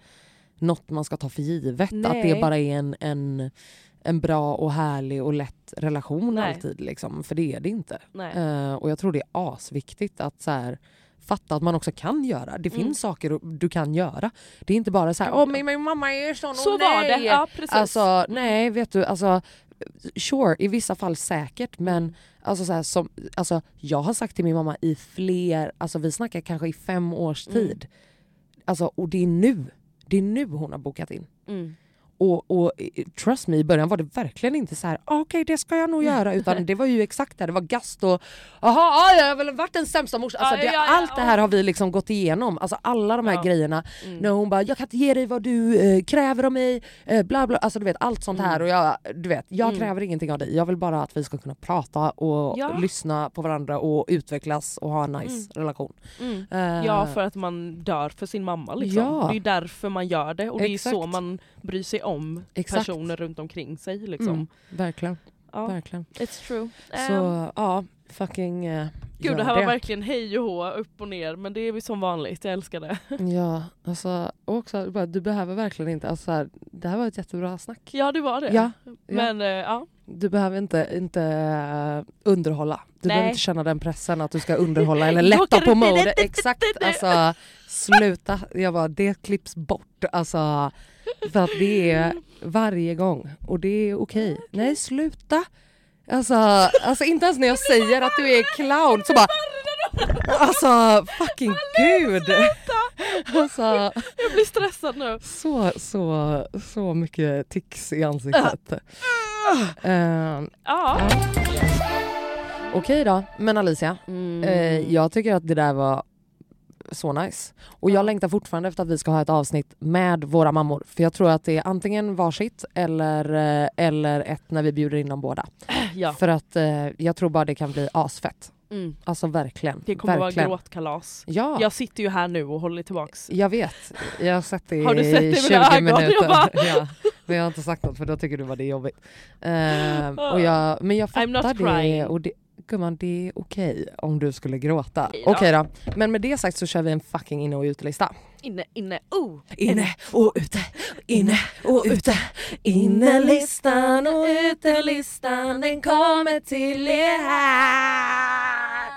något man ska ta för givet. Att Nej. det bara är en, en, en bra och härlig och lätt relation Nej. alltid. Liksom. För det är det inte. Nej. Eh, och jag tror det är asviktigt att så här, fatta att man också kan göra. Det Mm. finns saker du kan göra. Det är inte bara så här, åh men min mamma är sån, Så åh, var nej. det, ja precis. Alltså nej, vet du, alltså sure, i vissa fall säkert men alltså, så här, som, alltså, jag har sagt till min mamma i fler, alltså vi snackar kanske i fem års Mm. tid. Alltså, och det är nu, det är nu hon har bokat in. mm. Och, och eh, trust me, i början var det verkligen inte så här, "Ah, okej det ska jag nog göra, utan det var ju exakt det, det var gast och jaha, ah, jag har väl varit den sämsta morsan. Alltså, det, allt det här har vi liksom gått igenom, alltså alla de här Ja. grejerna. Mm. När hon bara, jag kan inte ge dig vad du eh, kräver av mig, eh, bla bla, alltså du vet allt sånt här och jag, du vet, jag Mm. kräver ingenting av dig, jag vill bara att vi ska kunna prata och Ja. lyssna på varandra och utvecklas och ha en nice relation. Mm. Eh, Ja för att man dör för sin mamma liksom. Ja. Det är därför man gör det och det är så man bryr sig om Exakt. personer runt omkring sig. Liksom. mm, verkligen, Ja, verkligen. it's true. Så Ehm, ja, fucking uh, Gud det här var verkligen hej och hå, upp och ner men det är vi som vanligt, jag älskar det. Ja, alltså och också bara, du behöver verkligen inte, alltså här, det här var ett jättebra snack. Ja det var det. Ja, ja. Men eh, ja. Du behöver inte, inte eh, underhålla. Du Nej. behöver inte känna den pressen att du ska underhålla eller lätta på du- mode. Exakt, alltså sluta. Jag bara, det klipps bort. Alltså, för att det är varje gång och det är okej. Nej, sluta. Alltså, alltså inte ens när jag säger att du är clown så bara Alltså fucking gud! Alltså, Jag blir stressad nu. så, så, så mycket tics i ansiktet. Uh, Ja. Okej då, men Alicia, Mm. eh, jag tycker att det där var så nice. Och jag Ja. längtar fortfarande efter att vi ska ha ett avsnitt med våra mammor. För jag tror att det är antingen varsitt eller, eh, eller ett när vi bjuder in dem båda. ja. För att eh, jag tror bara det kan bli asfett. Mm. Alltså verkligen. Det kommer verkligen. vara gråtkalas. Ja, Jag sitter ju här nu och håller tillbaks. jag vet. Jag har sett det Har du sett det i i 20 mina ögon? Minuter. bara- ja. Men jag har inte sagt något för då tycker du bara det är jobbigt. Ehm, och jag, men jag fattar det. Och det Gumman, det är okej om du skulle gråta. Okej. Okej då. Men med det sagt så kör vi en fucking inne och utelista. Inne, inne, oh! Inne och ute, inne och ute. Innelistan och utelistan den kommer till er här.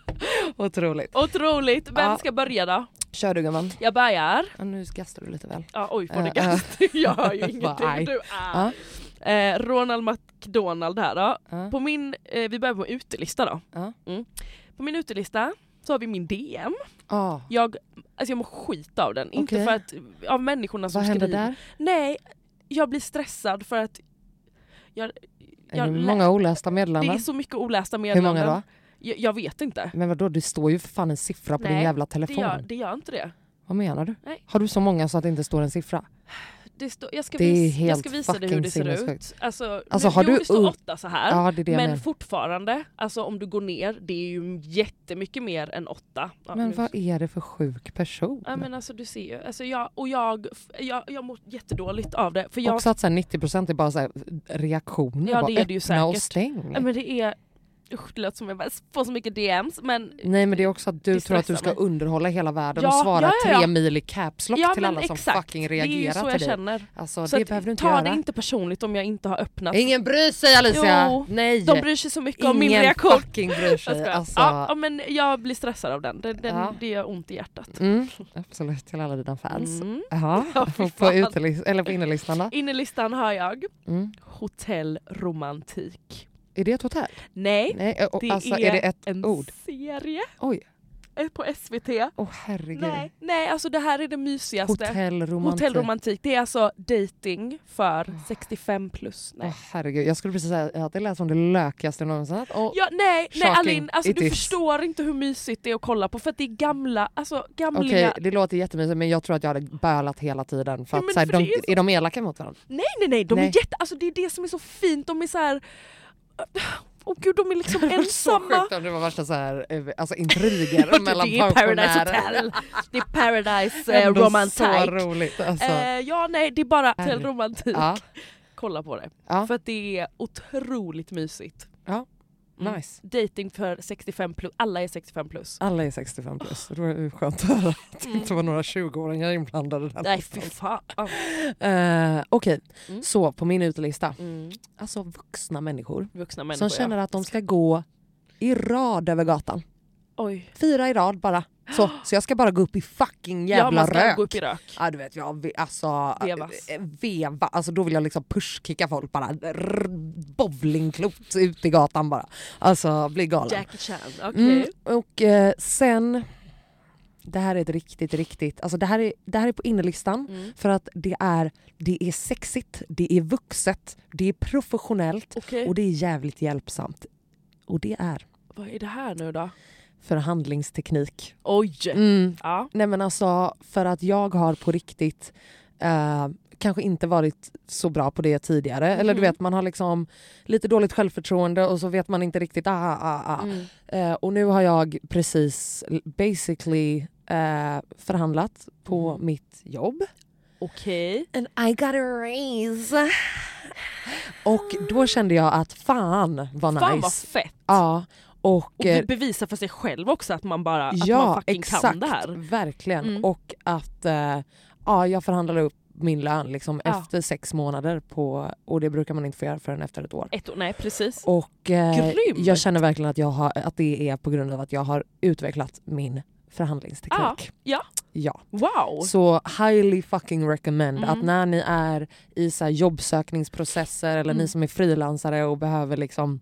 Otroligt. Otroligt! Vem Ja. ska börja då? Kör du gumman. Jag börjar. Ja, nu gastar du lite väl. Ja, oj, får det Eh, gast? Jag hör ju ingenting. aj. Du. Ja. Eh, Ronald McDonald här då. Ja. På min, eh, vi börjar på utelista då. Ja. Mm. På min utelista så har vi min DM. Ah, Jag, alltså jag mår skit av den. Inte Okej. för att, av människorna som vad händer skriver. där? Nej, jag blir stressad för att jag, Är jag det lä- många olästa det meddelanden? är så mycket olästa Hur meddelanden. många då? Jag, jag vet inte. Men vadå, det står ju för fan en siffra på din Nej, jävla Det telefon. gör, det gör inte det. Vad menar du? Nej. Har du så många så att det inte står en siffra? det står, jag, ska Det är vis, jag ska visa dig hur det ser ut. Alltså, Alltså, men, har jo, du det står åtta så här. Ja, det det men fortfarande, alltså om du går ner, det är ju jättemycket mer än åtta. Ja, Men nu- vad är det för sjuk person? Ja, men alltså du ser ju, alltså jag, och jag, jag, jag mår jättedåligt av det. För jag, Också att så här 90% är bara så här reaktioner. Ja, bara det är det ju öppna och säkert. stäng. ja, men det är, usch det låter som jag bara får så mycket DMs men Nej men det är också att du tror att du ska mig. underhålla hela världen Ja, och svara ja, ja, tre mil i caps lock till alla som exakt. fucking Det är ju reagerar så jag till dig. känner. Alltså Så det att, behöver du inte ta göra. det inte personligt om jag inte har öppnat. Ingen bryr sig Alicia! Jo, Nej! De bryr sig så mycket om min Ingen reaktion. fucking bryr sig. Alltså, ja, men jag blir stressad av den. den, den. Det gör ont i hjärtat. mm, absolut, till alla dina fans. Mm. Ja, på, fan. utelis- eller på innerlistan då? Innerlistan har jag Mm. Hotell Romantik. Är det ett hotell? Nej, Nej, och, det alltså är, är det ett en ord? serie Oj, eh, på SVT. åh herregud. Nej, nej, alltså det här är det mysigaste. Hotellromantik. Hotellromantik, det är alltså dating för 65 plus. Nej. Åh herregud, jag skulle precis säga att det lät som det lökigaste någonsin. Och, Ja, nej, nej Shocking. Alin, alltså, It du is. förstår inte hur mysigt det är att kolla på för att det är gamla, alltså Okej, gamlingar. det låter jättemysigt men jag tror att jag hade bölat hela tiden. För Ja, att, men så här, för de, är så- är de elaka mot varandra? Nej nej nej, de Nej. är jätte, alltså det är det som är så fint, de är så här. Åh gud, de är liksom var så ensamma. sjukt om det var värsta så här, eh, alltså intriger mellan det är Paradise. Hotel, det är Paradise eh, Romantik. Så roligt alltså. Eh, ja nej, det är bara. Hotell Romantik. ja, Kolla på det. ja, För att det är otroligt mysigt. ja. Nice. Dating för 65 plus, alla är 65 plus. Alla är 65 plus. Det var skönt att höra att det inte var några 20-åringar inblandade där. Mm. Nej fy fan. Eh, Okej, Mm. så på min utelista. Mm. Alltså vuxna människor, Vuxna människor som känner att de ska gå i rad över gatan. ja. Oj. Fyra i rad bara. Så, så jag ska bara gå upp i fucking Ja jävla man ska rök. gå upp i rök. Ja du vet, jag alltså, Vevas. eh, veva, alltså då vill jag liksom pushkicka folk bara, bowlingklot ut i gatan bara. Alltså bli galen. Jackie Chan, okej. Mm, och eh, sen, det här är ett riktigt, riktigt, alltså det här är, det här är på innerlistan Mm. för att det är, det är sexigt, det är vuxet, det är professionellt Okej. och det är jävligt hjälpsamt. Och det är Vad är det här nu då? Förhandlingsteknik. Oj! Mm. Ja. Nej men alltså för att jag har på riktigt eh, kanske inte varit så bra på det tidigare. Eller du Mhm. vet man har liksom lite dåligt självförtroende och så vet man inte riktigt ah, ah, ah. Mm. Eh, och nu har jag precis basically eh, förhandlat på Mhm. mitt jobb. Okej. And I got a raise. Och då kände jag att fan vad nice. Fan vad fett! Ja. Och, Och eh, bevisa för sig själv också att man bara att ja, man fucking exakt, kan det här. Verkligen. Mm. Och att eh, ja, jag förhandlade upp min lön liksom Ja. efter sex månader på, och det brukar man inte få göra förrän efter ett år. Ett år, nej precis. Och eh, jag känner verkligen att, jag har, att det är på grund av att jag har utvecklat min förhandlingsteknik. ja. ja. Wow! Så highly fucking recommend Mm. att när ni är i så här jobbsökningsprocesser eller Mm. ni som är frilansare och behöver liksom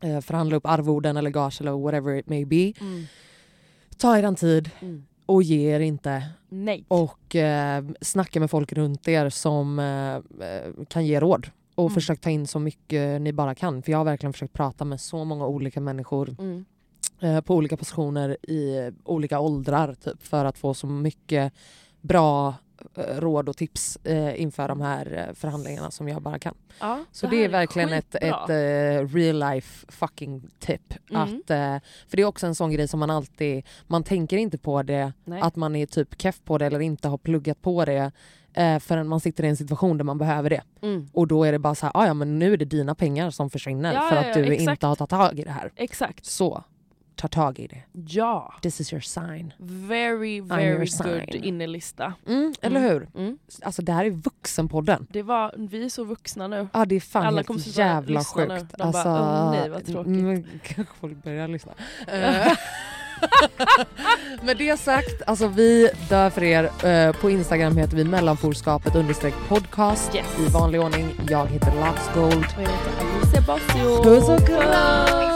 eh, förhandla upp arvoden eller gage eller whatever it may be. Mm. Ta er en tid Mm. och ge er inte. Nej. Och eh, snacka med folk runt er som eh, eh, kan ge råd. Och Mm. försök ta in så mycket ni bara kan. För jag har verkligen försökt prata med så många olika människor Mm. eh, på olika positioner i olika åldrar typ, för att få så mycket bra råd och tips eh, inför de här eh, förhandlingarna som jag bara kan. Ja, Så här det är verkligen ett, skitbra. ett eh, real life fucking tip. Mm. Att, eh, för det är också en sån grej som man alltid, man tänker inte på det, Nej. att man är typ keff på det eller inte har pluggat på det eh, förrän man sitter i en situation där man behöver det. Mm. Och då är det bara så här, "Ah, ja men nu är det dina pengar som försvinner Ja, för ja, att ja, du exakt. inte har tagit tag i det här. Exakt. Så, ta tag i det. Ja. This is your sign. Very, very good sign. innerlista. Mm, eller Mm. hur? Mm. Alltså det här är vuxenpodden. Det var, vi är så vuxna nu. Ja det är fan Alla kommer helt sitta och jävla lyssna sjukt. nu. De bara, "Åh, nej, vad tråkigt." mm, Kanske folk börjar lyssna. Eh, Med det sagt, alltså vi dör för er. Eh, på Instagram heter vi mellanforskapet understreck podcast Yes. i vanlig ordning. Jag heter Laxgold. Och jag heter Alicia Basio. Puss och kram!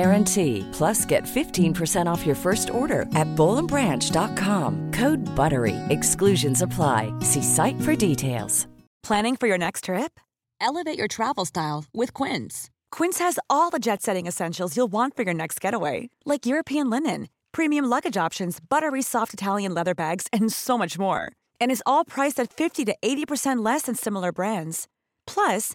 guarantee. Plus, get 15% off your first order at bowlandbranch.com. Code BUTTERY. Exclusions apply. See site for details. Planning for your next trip? Elevate your travel style with Quince. Quince has all the jet setting essentials you'll want for your next getaway, like European linen, premium luggage options, buttery soft Italian leather bags, and so much more. And is all priced at 50 to 80% less than similar brands. Plus,